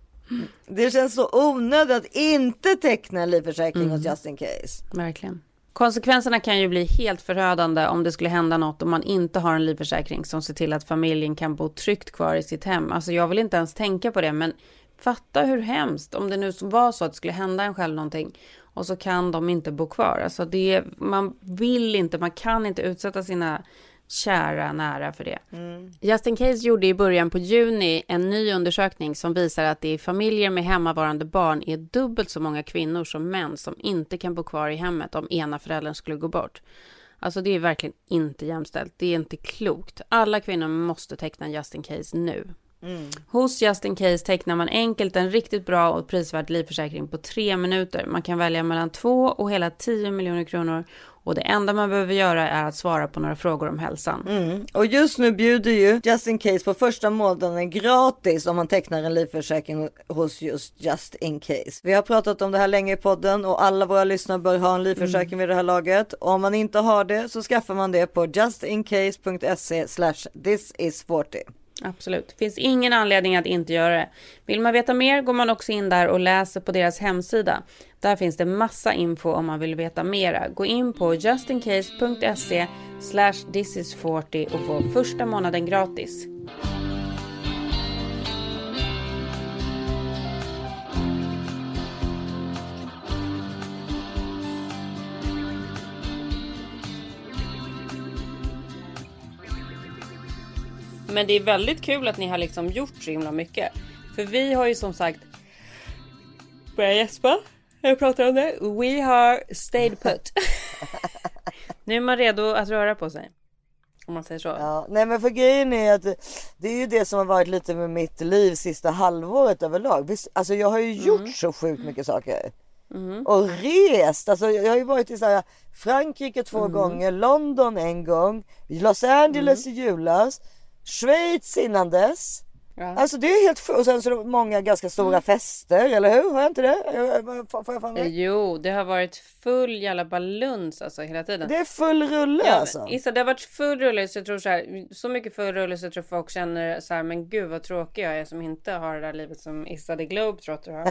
Det känns så onödigt att inte teckna en livförsäkring hos Just In Case. Verkligen. Konsekvenserna kan ju bli helt förödande om det skulle hända något om man inte har en livförsäkring som ser till att familjen kan bo tryggt kvar i sitt hem. Alltså jag vill inte ens tänka på det, men fatta hur hemskt om det nu var så att det skulle hända en själv någonting och så kan de inte bo kvar. Alltså det, man vill inte, man kan inte utsätta sina kära nära för det. Justin Case gjorde i början på juni en ny undersökning som visar att det i familjer med hemmavarande barn är dubbelt så många kvinnor som män som inte kan bo kvar i hemmet om ena föräldern skulle gå bort. Alltså det är verkligen inte jämställt. Det är inte klokt. Alla kvinnor måste teckna Justin Case nu. Hos Justin Case tecknar man enkelt en riktigt bra och prisvärd livförsäkring på tre minuter. Man kan välja mellan två och hela 10 miljoner kronor och det enda man behöver göra är att svara på några frågor om hälsan. Och just nu bjuder ju Just In Case på första månaden gratis om man tecknar en livförsäkring hos just Just In Case. Vi har pratat om det här länge i podden och alla våra lyssnare bör ha en livförsäkring vid det här laget. Om man inte har det så skaffar man det på justincase.se slash this is 40. Absolut. Finns ingen anledning att inte göra det. Vill man veta mer går man också in där och läser på deras hemsida. Där finns det massa info om man vill veta mera. Gå in på justincase.se slash thisis40 och få första månaden gratis. Men det är väldigt kul att ni har liksom gjort så himla mycket. För vi har ju som sagt Börjar gäspa när jag pratar om det. We har stayed put. nu är man redo att röra på sig. Om man säger så. Ja, nej men för grejen är att det är ju det som har varit lite med mitt liv sista halvåret överlag. Visst, Alltså jag har ju gjort så sjukt mycket saker. Och rest, alltså jag har ju varit i så här, Frankrike två gånger, London en gång, Los Angeles i julas, Schweiz innan dess. Ja. Alltså det är helt sjukt. Och sen så är det många ganska stora fester, eller hur? Har jag inte det? Får får jag för mig? Jo, det har varit full jävla baluns alltså hela tiden. Det är full rulle Ja, alltså. Issa, det har varit full rulle så jag tror så här, så mycket full rulle så jag tror folk känner så här, men gud vad tråkig jag är som inte har det där livet som Issa the Globetrotter har.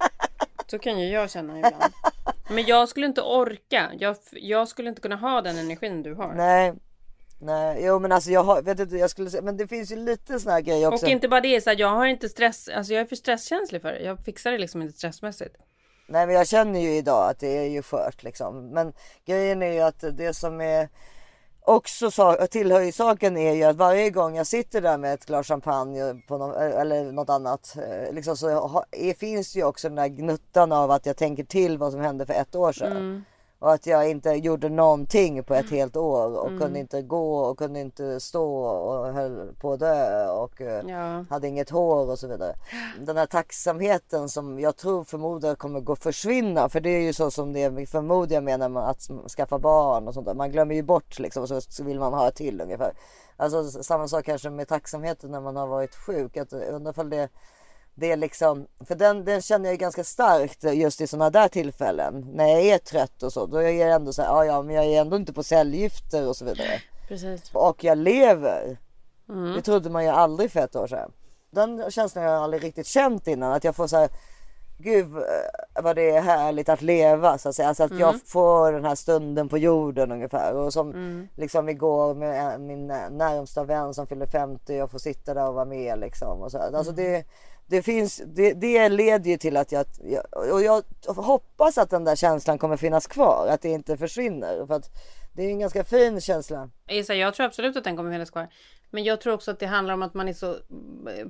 så kan ju jag känna ibland. Men jag skulle inte orka. Jag, jag skulle inte kunna ha den energin du har. Nej. Nej, jo men alltså jag har, vet inte, jag skulle säga, men det finns ju lite såna här grejer också. Och inte bara det, så här, jag har inte stress, alltså jag är för stresskänslig för det. Jag fixar det liksom inte stressmässigt. Nej men jag känner ju idag att det är ju skört liksom. Men grejen är ju att det som är också sa- tillhör ju saken är ju att varje gång jag sitter där med ett glas champagne på någon, eller något annat eh, liksom så ha, är, finns ju också den där gnuttan av att jag tänker till vad som hände för ett år sedan. Och att jag inte gjorde någonting på ett helt år och kunde inte gå och kunde inte stå och höll på att dö och eh, Ja. hade inget hår och så vidare. Den här tacksamheten som jag tror förmodar kommer gå försvinna. För det är ju så som det förmodar jag menar med att skaffa barn och sånt där. Man glömmer ju bort liksom och så, vill man ha ett till ungefär. Alltså samma sak kanske med tacksamheten när man har varit sjuk. Att undrar det det är liksom, för den, den känner jag ganska starkt just i sådana där tillfällen. När jag är trött och så. Då är jag ändå så här, ja ja men jag är ändå inte på cellgifter och så vidare. Precis. Och jag lever. Det trodde man ju aldrig för ett år sedan. Den känslan har jag aldrig riktigt känt innan. Att jag får så här, gud eh, vad det är härligt att leva så att säga. Alltså att jag får den här stunden på jorden ungefär. Och som liksom igår med en- min närmsta vän som fyller 50. Jag får sitta där och vara med liksom. Och så. Alltså det, det finns, det, det leder ju till att jag, jag, och jag hoppas att den där känslan kommer finnas kvar. Att det inte försvinner. För att det är en ganska fin känsla. Isa, jag tror absolut att den kommer finnas kvar. Men jag tror också att det handlar om att man är så,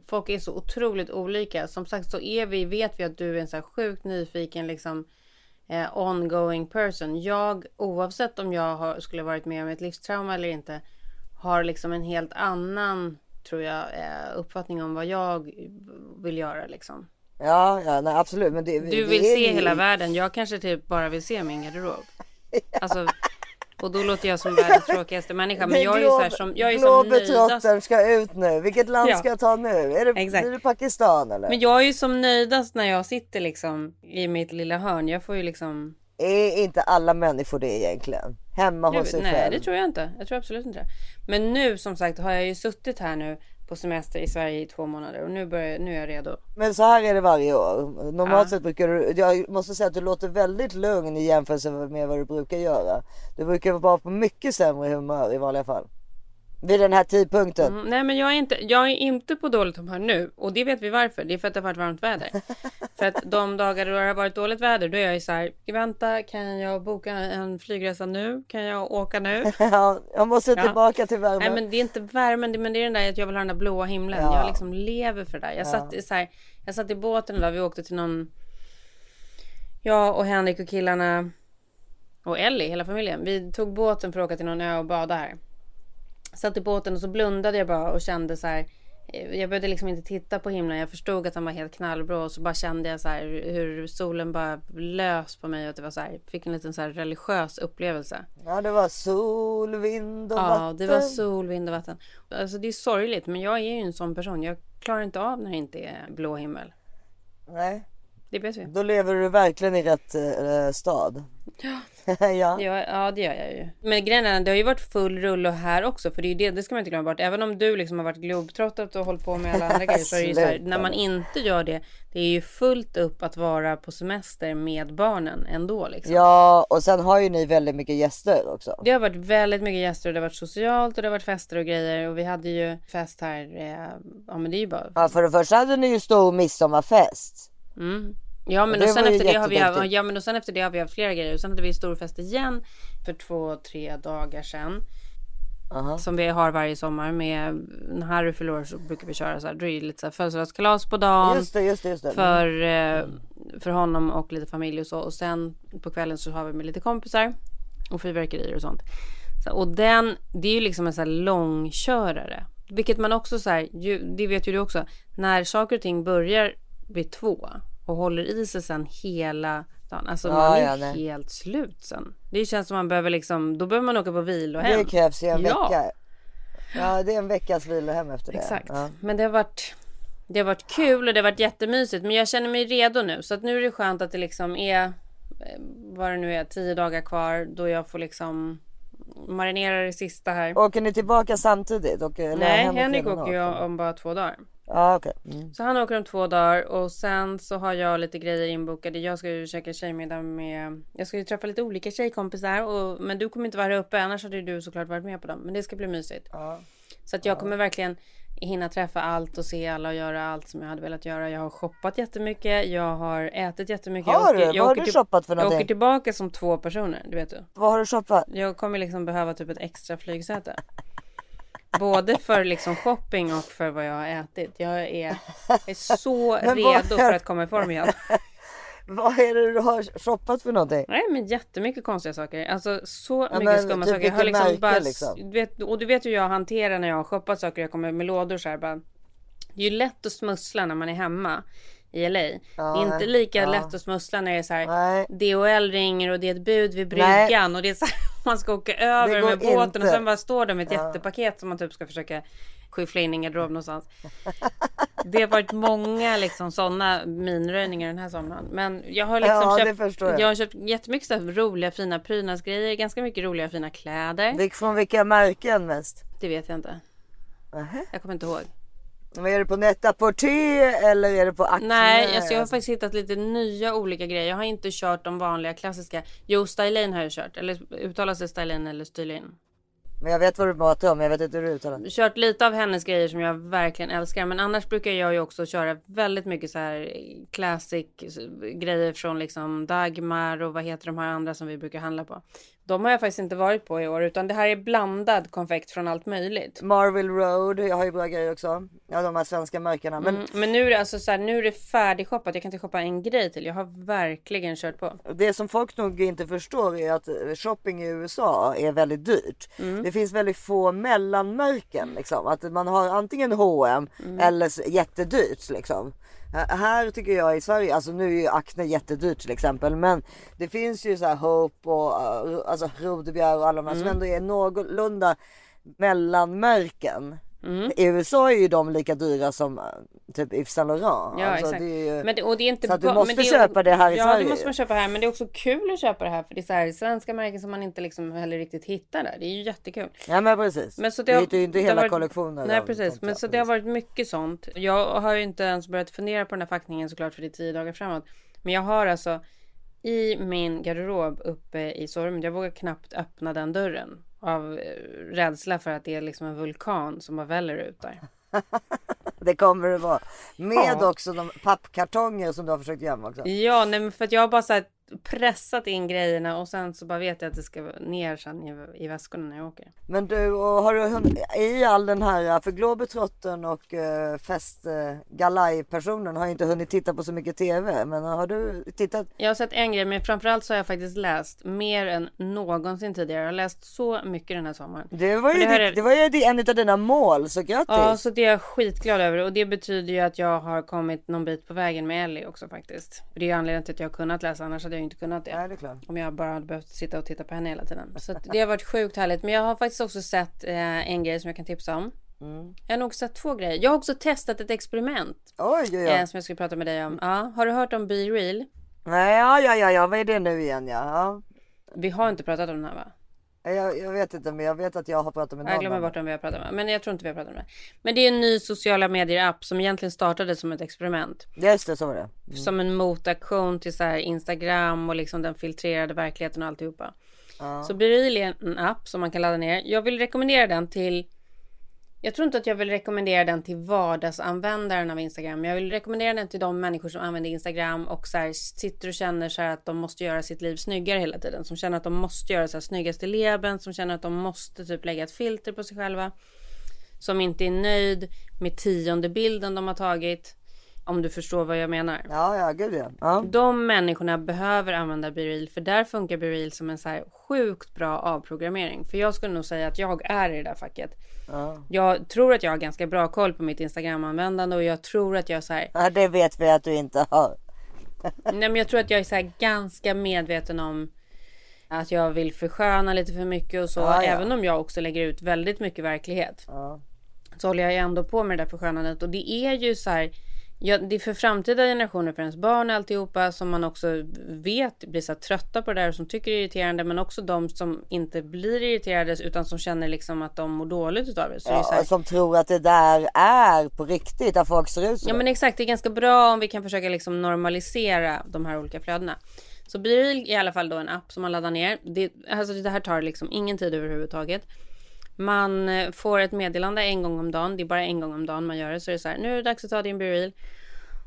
folk är så otroligt olika. Som sagt så är vi, vet vi att du är en så här sjukt nyfiken liksom eh, ongoing person. Jag, oavsett om jag har, skulle varit med om ett livstrauma eller inte, har liksom en helt annan, tror jag, eh, uppfattning om vad jag vill göra liksom. Ja, ja nej, absolut. Men det, Du det vill är se hela världen. Jag kanske typ bara vill se min garderob. Alltså, och då låter jag som världens tråkigaste människa. Men Det jag är ju så här som, jag är. Globetrottern ska ut nu. Vilket land Ja. ska jag ta nu? Är det, Exakt. blir det Pakistan eller? Men jag är ju som nöjdast när jag sitter liksom i mitt lilla hörn. Jag får ju liksom... Är inte alla människor det egentligen? Hemma hos sig nej, själv? det tror jag inte. Jag tror absolut inte det. Men nu som sagt har jag ju suttit här nu på semester i Sverige i två månader och nu, börjar, nu är jag redo. Men så här är det varje år. Normalt Ja. sett brukar du, jag måste säga att du låter väldigt lugn i jämförelse med vad du brukar göra. Du brukar vara på mycket sämre humör i vanliga fall. Vid den här tidpunkten. Mm, nej men jag är, inte, jag är inte på dåligt humör nu och det vet vi varför. Det är för att det har varit varmt väder. för att de dagar då det har varit dåligt väder då är jag ju så här. Vänta kan jag boka en flygresa nu? Kan jag åka nu? Ja, jag måste Ja. tillbaka till värmen. Nej men det är inte värmen, men det är den där att jag vill ha den där blåa himlen. Ja. Jag liksom lever för det där. Jag, satt, i så här, jag satt i båten där vi åkte till någon... Jag och Henrik och killarna och Ellie, hela familjen. Vi tog båten för att åka till någon ö och bada här. Satt i båten och så blundade jag bara och kände så här. eh, Jag behövde liksom inte titta på himlen. Jag förstod att den var helt knallblå och så bara kände jag så hur solen bara lös på mig och det var så här. Fick en liten så religiös upplevelse. Ja det var sol, vind och Ja, vatten. det var sol, vind och vatten. Alltså det är sorgligt, men jag är ju en sån person. Jag klarar inte av när det inte är blå himmel. Nej, Det vet vi. då lever du verkligen i rätt eh, stad. Ja. ja. Ja, ja, det gör jag ju. Men grejen är, det har ju varit full rulle här också, för det är ju det, det ska man inte glömma bort. Även om du liksom har varit globetrottat och hållit på med alla andra grejer så är det ju så här, när man inte gör det, det är ju fullt upp att vara på semester med barnen ändå liksom. Ja, och sen har ju ni väldigt mycket gäster också. Det har varit väldigt mycket gäster och det har varit socialt och det har varit fester och grejer och vi hade ju fest här. Eh, ja, men det är ju bara Ja, för det första hade ni ju stor midsommarfest. Mm. Ja men Och och sen efter det har vi haft, ja men och sen efter det har vi haft flera grejer och sen hade vi stor fest igen för två, tre dagar sedan. Aha. Som vi har varje sommar med när Harry förlorar så brukar vi köra så här, då är det lite så här födelsedagskalas på dagen. Just det, just det, just det. För, eh, för honom och lite familj och så. Och sen på kvällen så har vi med lite kompisar. Och fyrverkerier och sånt. Så, och den, det är ju liksom en sån här långkörare. Vilket man också så här, ju, det vet ju du också. När saker och ting börjar vid två och håller i sig sen hela dagen. Alltså Ja, man är ja, helt slut sen. Det känns som man behöver liksom, då behöver man åka på vilohem. Det krävs ju en Ja. vecka. Ja, det är en veckas vilohem efter det. Exakt. Ja. Men det har varit det har varit kul och det har varit jättemysigt. Men jag känner mig redo nu. Så att nu är det skönt att det liksom är eh, vad det nu är, tio dagar kvar. Då jag får liksom marinera det sista här. Åker ni tillbaka samtidigt? Eller Nej, Henrik åker ju om bara två dagar. Ja, okej. Mm. Så han åker om två dagar och sen så har jag lite grejer inbokade. Jag ska ju käka tjejmiddag med... Jag ska ju träffa lite olika tjejkompisar. Och, men du kommer inte vara här uppe. Annars hade ju du såklart varit med på dem. Men det ska bli mysigt. Ja. Så att jag kommer verkligen hinna träffa allt och se alla och göra allt som jag hade velat göra. Jag har shoppat jättemycket. Jag har ätit jättemycket. Har jag du? åker, jag Vad har du shoppat för Jag åker någonting? tillbaka som två personer. Det vet du. Vad har du shoppat? Jag kommer liksom behöva typ ett extra flygsäte. Både för liksom shopping och för vad jag har ätit. Jag är, är så redo för att komma i form igen. Vad är det du har shoppat för någonting? Nej men jättemycket konstiga saker. Alltså så Ja, mycket skumma typ saker. Jag har liksom märke, bara, liksom? du vet, och du vet hur jag hanterar när jag har shoppat saker. Jag kommer med lådor så här bara. Det är ju lätt att smussla när man är hemma i LA. det är inte lika ja. lätt att smussla när det är så här. Nej. DHL ringer och det är ett bud vid Nej. bryggan och det är så här, man ska åka över med båten inte. och sen bara står de med ett jättepaket som man typ ska försöka skyffla in i en garderob någonstans. Det har varit många liksom sådana minröjningar den här sommaren. Men jag har liksom Ja, köpt, jag. jag har köpt jättemycket så roliga fina prydnadsgrejer. Ganska mycket roliga fina kläder. Från vilka märken mest? Det vet jag inte. Nähä. Jag kommer inte ihåg. Men är det på Net-a-Porter eller är det på Acne? Nej, alltså jag har faktiskt hittat lite nya olika grejer. Jag har inte kört de vanliga klassiska. Jo, Stylane har jag kört. Eller uttalas det Stylane eller Stylane? Men jag vet vad du pratar om, jag vet inte hur du uttalar det. kört lite av hennes grejer som jag verkligen älskar. Men annars brukar jag ju också köra väldigt mycket så här classic grejer från liksom Dagmar och vad heter de här andra som vi brukar handla på. De har jag faktiskt inte varit på i år utan det här är blandad konfekt från allt möjligt. Marvel Road, jag har ju bra grejer också. Ja de här svenska märkena. Men Mm, Men nu är det alltså så här, nu är det färdigshoppat. Jag kan inte shoppa en grej till. Jag har verkligen kört på. det som folk nog inte förstår är att shopping i USA är väldigt dyrt. Mm. Det finns väldigt få mellanmärken liksom. Att man har antingen H&M Mm. eller jättedyrt liksom. Här- tycker jag i Sverige, alltså nu är ju Acne jättedyrt till exempel. Men det finns ju så här Hope och uh, alltså Rodebjer och alla de här Mm. som ändå är någorlunda mellanmärken. Mm. I USA är ju de lika dyra som uh, typ Yves Saint Laurent. Ja, Alltså, exakt. ju... Men det, och det är inte Så att du måste det är, köpa det här i ja, Sverige. det måste man köpa här. Men det är också kul att köpa det här. För det är så här svenska märken som man inte liksom heller riktigt hittar där. Det är ju jättekul. Ja men precis. Men så det det hittar ju inte har hela varit- kollektioner. Nej precis. Men så det har varit mycket sånt. Jag har ju inte ens börjat fundera på den här packningen såklart för det är tio dagar framåt. Men jag har alltså i min garderob uppe i sovrummet. Jag vågar knappt öppna den dörren. Av eh, rädsla för att det är liksom en vulkan som bara väller ut där. Det kommer det vara. Med Ja. också de pappkartonger som du har försökt gömma också. Ja, nej, men för att jag har bara så här pressat in grejerna och sen så bara vet jag att det ska ner sen i, i väskorna när jag åker. Men du, och har du hund- i all den här, för Globetrottern och uh, fest uh, galaj-personen har inte hunnit titta på så mycket TV. Men har du tittat? Jag har sett en grej, men framförallt så har jag faktiskt läst mer än någonsin tidigare. Jag har läst så mycket den här sommaren. Det var ju, det ditt, är- det var ju en av dina mål, så grattis! Ja, så det är jag skitglad över och det betyder ju att jag har kommit någon bit på vägen med Ellie också faktiskt. Det är anledningen till att jag har kunnat läsa, annars hade jag ju inte kunnat det. Nej, det är klart. Om jag bara hade behövt sitta och titta på henne hela tiden. Så det har varit sjukt härligt. Men jag har faktiskt också sett eh, en grej som jag kan tipsa om. Mm. Jag har nog sett två grejer. Jag har också testat ett experiment. Oj, oj, oj. Eh, som jag skulle prata med dig om. Ja, har du hört om Be Real? Nej, ja, ja, ja, ja, vad är det nu igen? Ja, ja. Vi har inte pratat om den här va? Jag, jag vet inte, men jag vet att jag har pratat med någon. Jag glömmer bort om vi har pratat med. Men jag tror inte vi har pratat med. Men det är en ny sociala medier-app som egentligen startade som ett experiment. det. Just det, så var det. Som en motaktion till så här Instagram och liksom den filtrerade verkligheten och alltihopa. Så Bereal är en app som man kan ladda ner. Jag vill rekommendera den till jag tror inte att jag vill rekommendera den till vardagsanvändaren av Instagram. Jag vill rekommendera den till de människor som använder Instagram och så här, sitter och känner så här att de måste göra sitt liv snyggare hela tiden. Som känner att de måste göra så här snyggaste leben. Som känner att de måste typ lägga ett filter på sig själva. Som inte är nöjd med tionde bilden de har tagit. Om du förstår vad jag menar. Ja, ja, gud ja. ja. De människorna behöver använda Bereal för där funkar Bereal som en så här sjukt bra avprogrammering. För jag skulle nog säga att jag är i det där facket. Jag tror att jag har ganska bra koll på mitt Instagram-användande och jag tror att jag så här, ja. Det vet vi att du inte har. nej men jag tror att jag är så här ganska medveten om att jag vill försköna lite för mycket och så. Ja, ja. Även om jag också lägger ut väldigt mycket verklighet. Ja. så håller jag ändå på med det där förskönandet. Och det är ju så här, ja, det är för framtida generationer, för ens barn och alltihopa, som man också vet blir så trötta på det där och som tycker det är irriterande, men också de som inte blir irriterade utan som känner liksom att de mår dåligt utav det. Så det är så Ja, här, som tror att det där är på riktigt, att folk ser ut så. Ja men exakt, det är ganska bra om vi kan försöka liksom normalisera de här olika flödena. Så Bereal är i alla fall då en app som man laddar ner. Det, alltså det här tar liksom ingen tid överhuvudtaget. Man eh, får ett meddelande en gång om dagen. Det är bara en gång om dagen man gör det. Så är det så här, nu är det dags att ta din Bereal.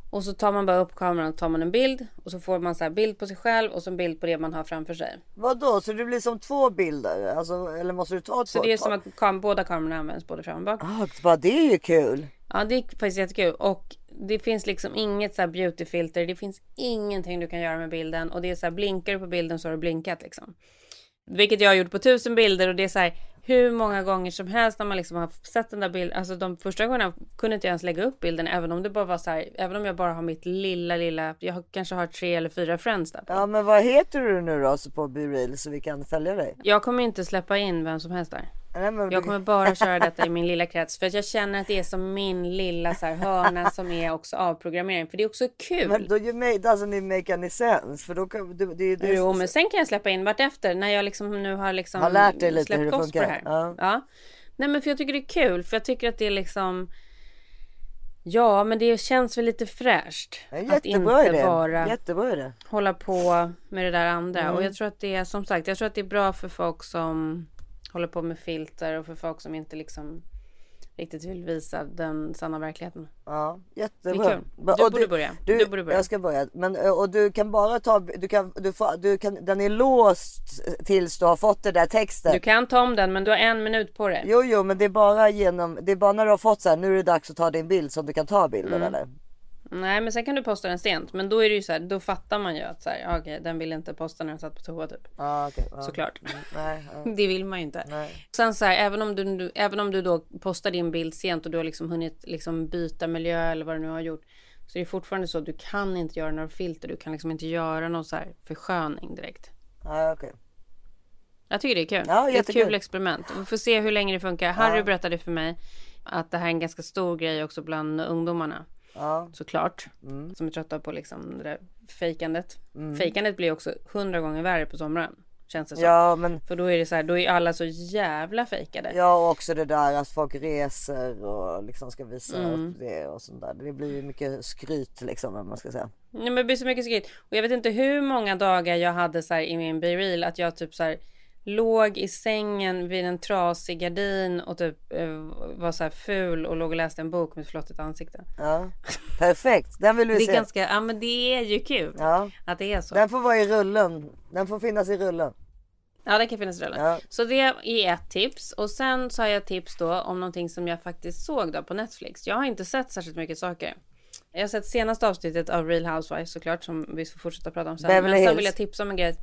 Och så tar man bara upp kameran och tar man en bild. Och så får man så här bild på sig själv och så en bild på det man har framför sig. Vadå, så det blir som två bilder? Alltså, eller måste du ta två? Så det är som att kam- båda kamerorna används både fram och bak. Ah, det är ju kul. Ja, det är faktiskt jättekul. Och det finns liksom inget så här beautyfilter. Det finns ingenting du kan göra med bilden. Och det är så här, blinkar du på bilden så har du blinkat liksom. Vilket jag har gjort på tusen bilder och det är så här hur många gånger som helst när man liksom har sett den där bilden. Alltså de första gångerna kunde inte jag ens lägga upp bilden även om det bara var så här. Även om jag bara har mitt lilla, lilla. Jag kanske har tre eller fyra friends där. Ja, men vad heter du nu då så på BeReal så vi kan följa dig? Jag kommer inte släppa in vem som helst där. Jag kommer bara köra detta i min lilla krets. För att jag känner att det är som min lilla så här, hörna som är också avprogrammering. För det är också kul. Men då you made, doesn't it make any sense? För då kan du, det, det, Jo, men sen kan jag släppa in vartefter när jag liksom nu har liksom Har lärt dig lite släppt hur det på funkar. här. Ja. Ja. Nej, men för jag tycker det är kul. För jag tycker att det är liksom. Ja, men det känns väl lite fräscht. Ja, att inte idé. bara Jättebra idé. hålla på med det där andra. Mm. Och jag tror att det är som sagt, jag tror att det är bra för folk som håller på med filter och för folk som inte liksom riktigt vill visa den sanna verkligheten. Ja, jättebra. Du borde börja. Du, Du borde börja. Jag ska börja. Men, och du kan bara ta, du kan, du får, du kan, den är låst tills du har fått den där texten. Du kan ta om den men du har en minut på det. Jo, jo, men det är bara genom, det är bara när du har fått så här, nu är det dags att ta din bild som du kan ta bilden Mm. eller? Nej men sen kan du posta den sent. Men då är det ju så här, då fattar man ju att så här, okej den vill inte posta när den satt på toa typ. Ja, okej. ja. Såklart. Nej, ja. Det vill man ju inte. Nej. Sen så här, även om du, du, även om du då postar din bild sent och du har liksom hunnit liksom byta miljö eller vad du nu har gjort. Så det är fortfarande så att du kan inte göra några filter. Du kan liksom inte göra någon så här försköning direkt. Ja, okej. Jag tycker det är kul. Ja, det är ett kul experiment. Vi får se hur länge det funkar. Harry berättade för mig att det här är en ganska stor grej också bland ungdomarna. Ja. Såklart. Mm. Som är trötta på liksom det där fejkandet. Fejkandet blir också hundra gånger värre på sommaren. Känns det som. Ja, men För då är det så här, då är alla så jävla fejkade. Ja och också det där att folk reser och liksom ska visa Mm. upp det och sånt där. Det blir ju mycket skryt liksom om man ska säga. Nej, men det blir så mycket skryt. Och jag vet inte hur många dagar jag hade så här i min B-reel att jag typ så här låg i sängen vid en trasig gardin och typ eh, var så här ful och låg och läste en bok med flottigt ansikte. Ja. Perfekt, den vill vi Det är se. ganska, ja men det är ju kul Ja. att det är så. Den får vara i rullen. Den får finnas i rullen. Ja, det kan finnas i rullen. Ja. Så det är ett tips. Och sen så har jag tips då om någonting som jag faktiskt såg då på Netflix. Jag har inte sett särskilt mycket saker. Jag har sett senaste avsnittet av Real Housewives såklart som vi får fortsätta prata om sen. Beverly Men sen Hills. vill jag tipsa om en grej.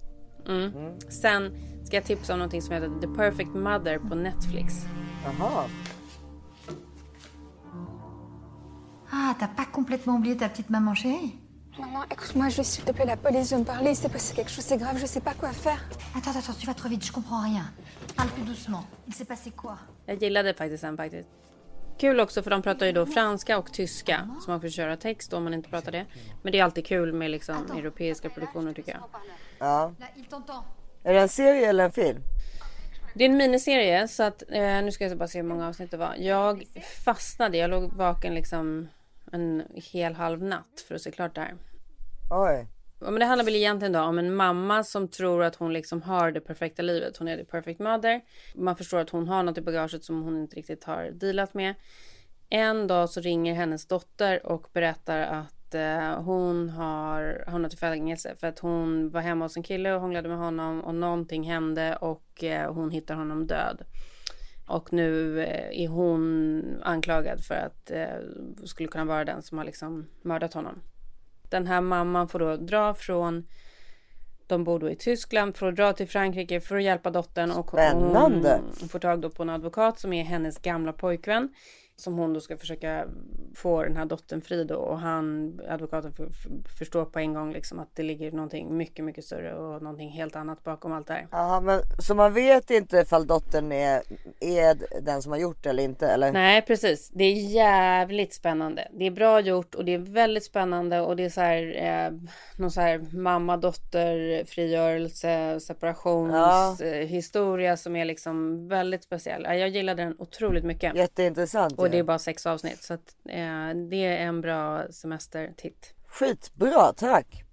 Mm. Sen ska jag tipsa om någonting som heter The Perfect Mother på Netflix. Jaha. Ah, t'as pas complètement oublié ta petite maman chérie? Maman, écoute-moi, je veux s'il te plaît, la police veut me parler, il s'est passé quelque chose, c'est grave, je sais pas quoi faire. Attends, attends, tu vas trop vite, je comprends rien. Parle plus doucement. Il s'est passé quoi? Jag gillade faktiskt den faktiskt. Kul också för de pratar ju då franska och tyska. Så man får köra text om man inte pratar det. Men det är alltid kul med liksom europeiska produktioner tycker jag. Ja. Är det en serie eller en film? Det är en miniserie så att eh, nu ska jag bara se hur många avsnitt det var. Jag fastnade, jag låg vaken liksom en hel halv natt för att se klart det här. Oj. Ja, men det handlar väl egentligen då om en mamma som tror att hon liksom har det perfekta livet. Hon är the perfect mother. Man förstår att hon har något i bagaget som hon inte riktigt har dealat med. En dag så ringer hennes dotter och berättar att eh, hon har hamnat i fängelse för att hon var hemma hos en kille och hånglade med honom och någonting hände och eh, hon hittar honom död. Och nu eh, är hon anklagad för att eh, skulle kunna vara den som har liksom mördat honom. Den här mamman får då dra från de bor då i Tyskland för att dra till Frankrike för att hjälpa dottern och Spännande. hon får tag då på en advokat som är hennes gamla pojkvän som hon då ska försöka få den här dottern fri då och han advokaten för, för, förstår på en gång liksom att det ligger någonting mycket mycket större och någonting helt annat bakom allt det här. Jaha, men så man vet inte ifall dottern är, är den som har gjort det eller inte eller? Nej precis, det är jävligt spännande. Det är bra gjort och det är väldigt spännande och det är så här eh, någon så här mamma dotter frigörelse separations Ja. eh, som är liksom väldigt speciell. Ja, Jag gillade den otroligt mycket. Jätteintressant. Och det är ju. bara sex avsnitt så att eh, det är en bra semestertitt. Skitbra, tack.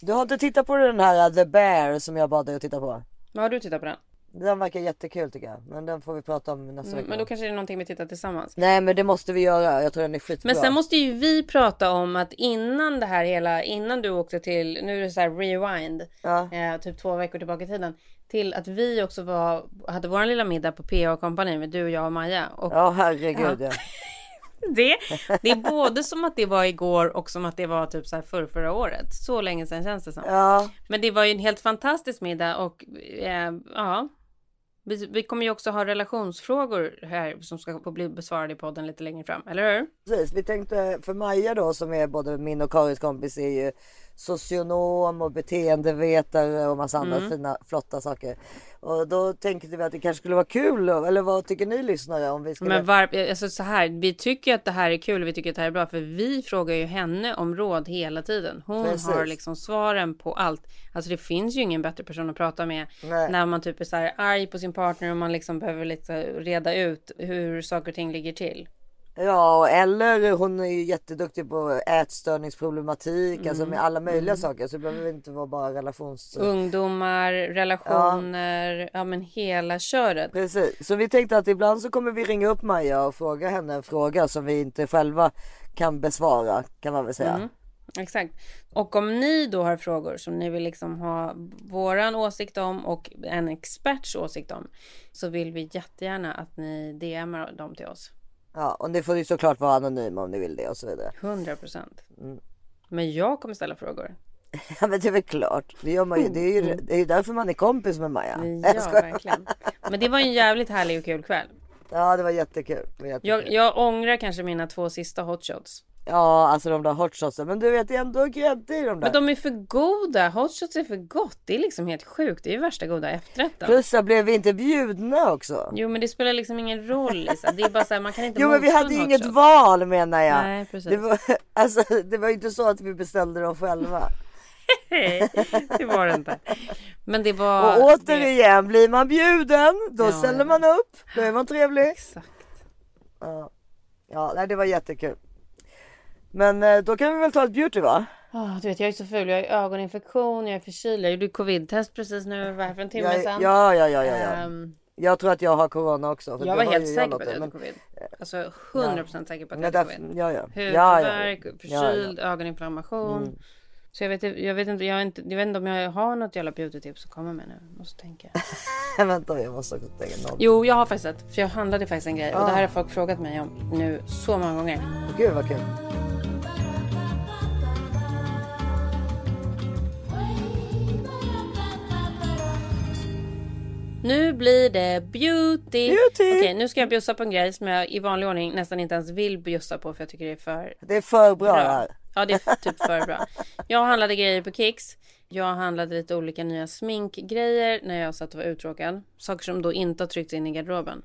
Du har inte tittat på den här uh, The Bear som jag bad dig att titta på? Vad har du tittat på den? Den verkar jättekul tycker jag. Men den får vi prata om nästa Mm, vecka. men då kanske det är någonting vi tittar tillsammans. Nej men det måste vi göra. Jag tror den är skitbra. Men sen måste ju vi prata om att innan det här hela, innan du åkte till, nu är det så här rewind, Ja. eh, typ två veckor tillbaka i tiden. Till att vi också var, hade vår lilla middag på PA Company med du, jag och Maja. Och Ja herregud ja. det, det är både som att det var igår och som att det var typ så här förr, förra året. Så länge sedan känns det som. Ja, Men det var ju en helt fantastisk middag och eh, ja. Vi, vi kommer ju också ha relationsfrågor här som ska få bli besvarade i podden lite längre fram, eller hur? precis. Vi tänkte för Maja då som är både min och Karins kompis är ju socionom och beteendevetare och massa andra Mm. fina flotta saker. Och då tänkte vi att det kanske skulle vara kul eller vad tycker ni lyssnare om vi skulle? Men var, alltså så här, vi tycker att det här är kul och vi tycker att det här är bra för vi frågar ju henne om råd hela tiden. Hon Precis. har liksom svaren på allt. Alltså det finns ju ingen bättre person att prata med Nej. när man typ är så här arg på sin partner och man liksom behöver lite reda ut hur saker och ting ligger till. Ja, eller hon är ju jätteduktig på ätstörningsproblematik, alltså med alla möjliga saker. Så det behöver inte vara bara relations... Ungdomar, relationer, ja. men hela köret. Precis, så vi tänkte att ibland så kommer vi ringa upp Maja och fråga henne en fråga som vi inte själva kan besvara kan man väl säga. Mm. Exakt. Och om ni då har frågor som ni vill liksom ha våran åsikt om och en experts åsikt om så vill vi jättegärna att ni DMar dem till oss. Ja, och det får ju såklart vara anonyma om ni vill det och så vidare. 100 procent. Men jag kommer ställa frågor. Ja men det är väl klart. Det, gör man ju, det, är ju, det är ju därför man är kompis med Maja. Mm. Ja, verkligen. Men det var en jävligt härlig och kul kväll. Ja det var jättekul. Det var jättekul. Jag, jag ångrar kanske mina två sista hotshots. Ja alltså de där hotshotsen. Men du vet det är ändå grädde i de där. Men de är för goda. Hotshots är för gott. Det är liksom helt sjukt. Det är ju värsta goda efterrätten. Plus så blev vi inte bjudna också. Jo men det spelar liksom ingen roll Lisa. Det är bara så här, man kan inte Jo men vi hade ju inget val menar jag. Nej, precis. Det var, alltså, det var ju inte så att vi beställde dem själva. Nej, det var det inte. Men det var... Och återigen, blir man bjuden då Ja, ställer man upp. Då är man trevlig. Exakt. Ja, ja det var jättekul. Men eh, då kan vi väl ta ett beauty va? Ah, du vet jag är så ful. Jag har ögoninfektion, jag är förkyld. Jag gjorde covid-test precis nu. Jag för en timme Ja, sedan. ja, ja, ja, ja, ja. Ehm, Jag tror att jag har corona också. jag var helt ju säker på att jag hade covid. Alltså 100% säker på att jag hade covid. Ja, ja. Huvudvärk, förkyld, ja. ögoninflammation. Så jag vet, jag, vet inte, jag, inte, jag vet inte om jag har något jävla beautytips att komma med nu. Måste tänka. Vänta, jag måste också tänka något. Jo, jag har faktiskt ett. För jag handlade faktiskt en grej. Och det här har folk frågat mig om nu så många gånger. Gud vad kul. Nu blir det beauty. Beauty. Okej, nu ska jag bjussa på en grej som jag i vanlig ordning nästan inte ens vill bjussa på för jag tycker det är för Det är för bra, bra. Ja, det är typ för bra. Jag handlade grejer på Kicks. Jag handlade lite olika nya sminkgrejer när jag satt och var uttråkad. Saker som då inte har tryckts in i garderoben.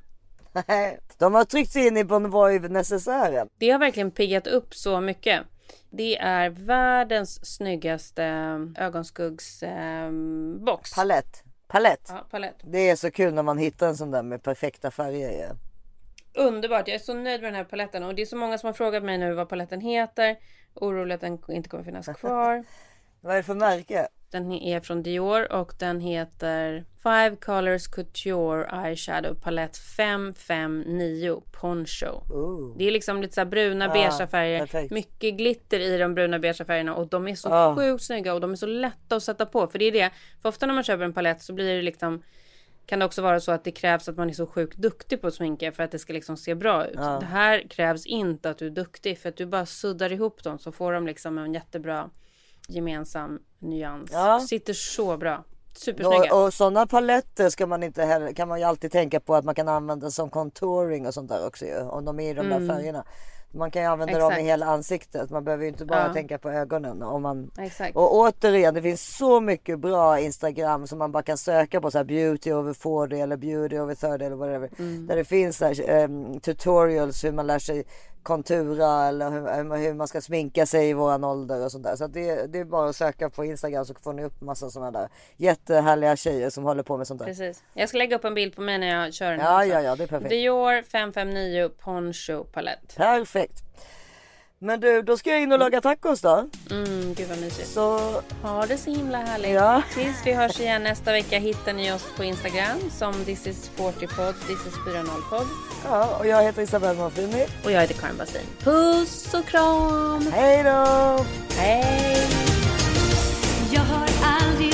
De har tryckt sig in i Bon Voive-necessären. Det har verkligen piggat upp så mycket. Det är världens snyggaste ögonskuggsbox. Palett. Palett. ja, palett. Det är så kul när man hittar en sån där med perfekta färger i. Underbart, jag är så nöjd med den här paletten och det är så många som har frågat mig nu vad paletten heter. Orolig att den inte kommer finnas kvar. Vad är det för märke? Den är från Dior och den heter Five Colors Couture Eyeshadow Palette 559 Poncho. Ooh. Det är liksom lite så bruna Ah, beigea färger. perfekt. Mycket glitter i de bruna beigea färgerna och de är så Ah. sjukt snygga och de är så lätta att sätta på. För det är det. För ofta när man köper en palett så blir det liksom kan det också vara så att det krävs att man är så sjukt duktig på att sminka för att det ska liksom se bra ut. Det här krävs inte att du är duktig för att du bara suddar ihop dem så får de liksom en jättebra gemensam nyans. Ja. Sitter så bra. Supersnygga. Och, och sådana paletter ska man inte heller, kan man ju alltid tänka på att man kan använda som contouring och sånt där också ju. Om de är i de där färgerna. Man kan ju använda dem Mm. Exakt. i hela ansiktet. Man behöver ju inte bara Ja. tänka på ögonen. Om man... Exakt. Och återigen, det finns så mycket bra Instagram som man bara kan söka på så här beauty over 40 eller beauty over 30 eller whatever. Mm. Där det finns så här, ehm, tutorials hur man lär sig kontura eller hur, hur man ska sminka sig i våran ålder och sånt där. Så det, det är bara att söka på Instagram så får ni upp massa sådana där jättehärliga tjejer som håller på med sånt där. Precis. Jag ska lägga upp en bild på mig när jag kör den. Ja, också. ja, ja, det är perfekt. Dior 559 Poncho palett. Perfekt. Men du, då ska jag in och laga tacos då. Mm, gud vad mysigt. Så Ha det så himla härligt. Ja. Tills vi hörs igen nästa vecka hittar ni oss på Instagram som this is 40pod, this is 40pod. Ja, och jag heter Isabelle Monfrini. Och jag heter Karin Bastin. Puss och kram! Hej då! Hej! Jag har aldrig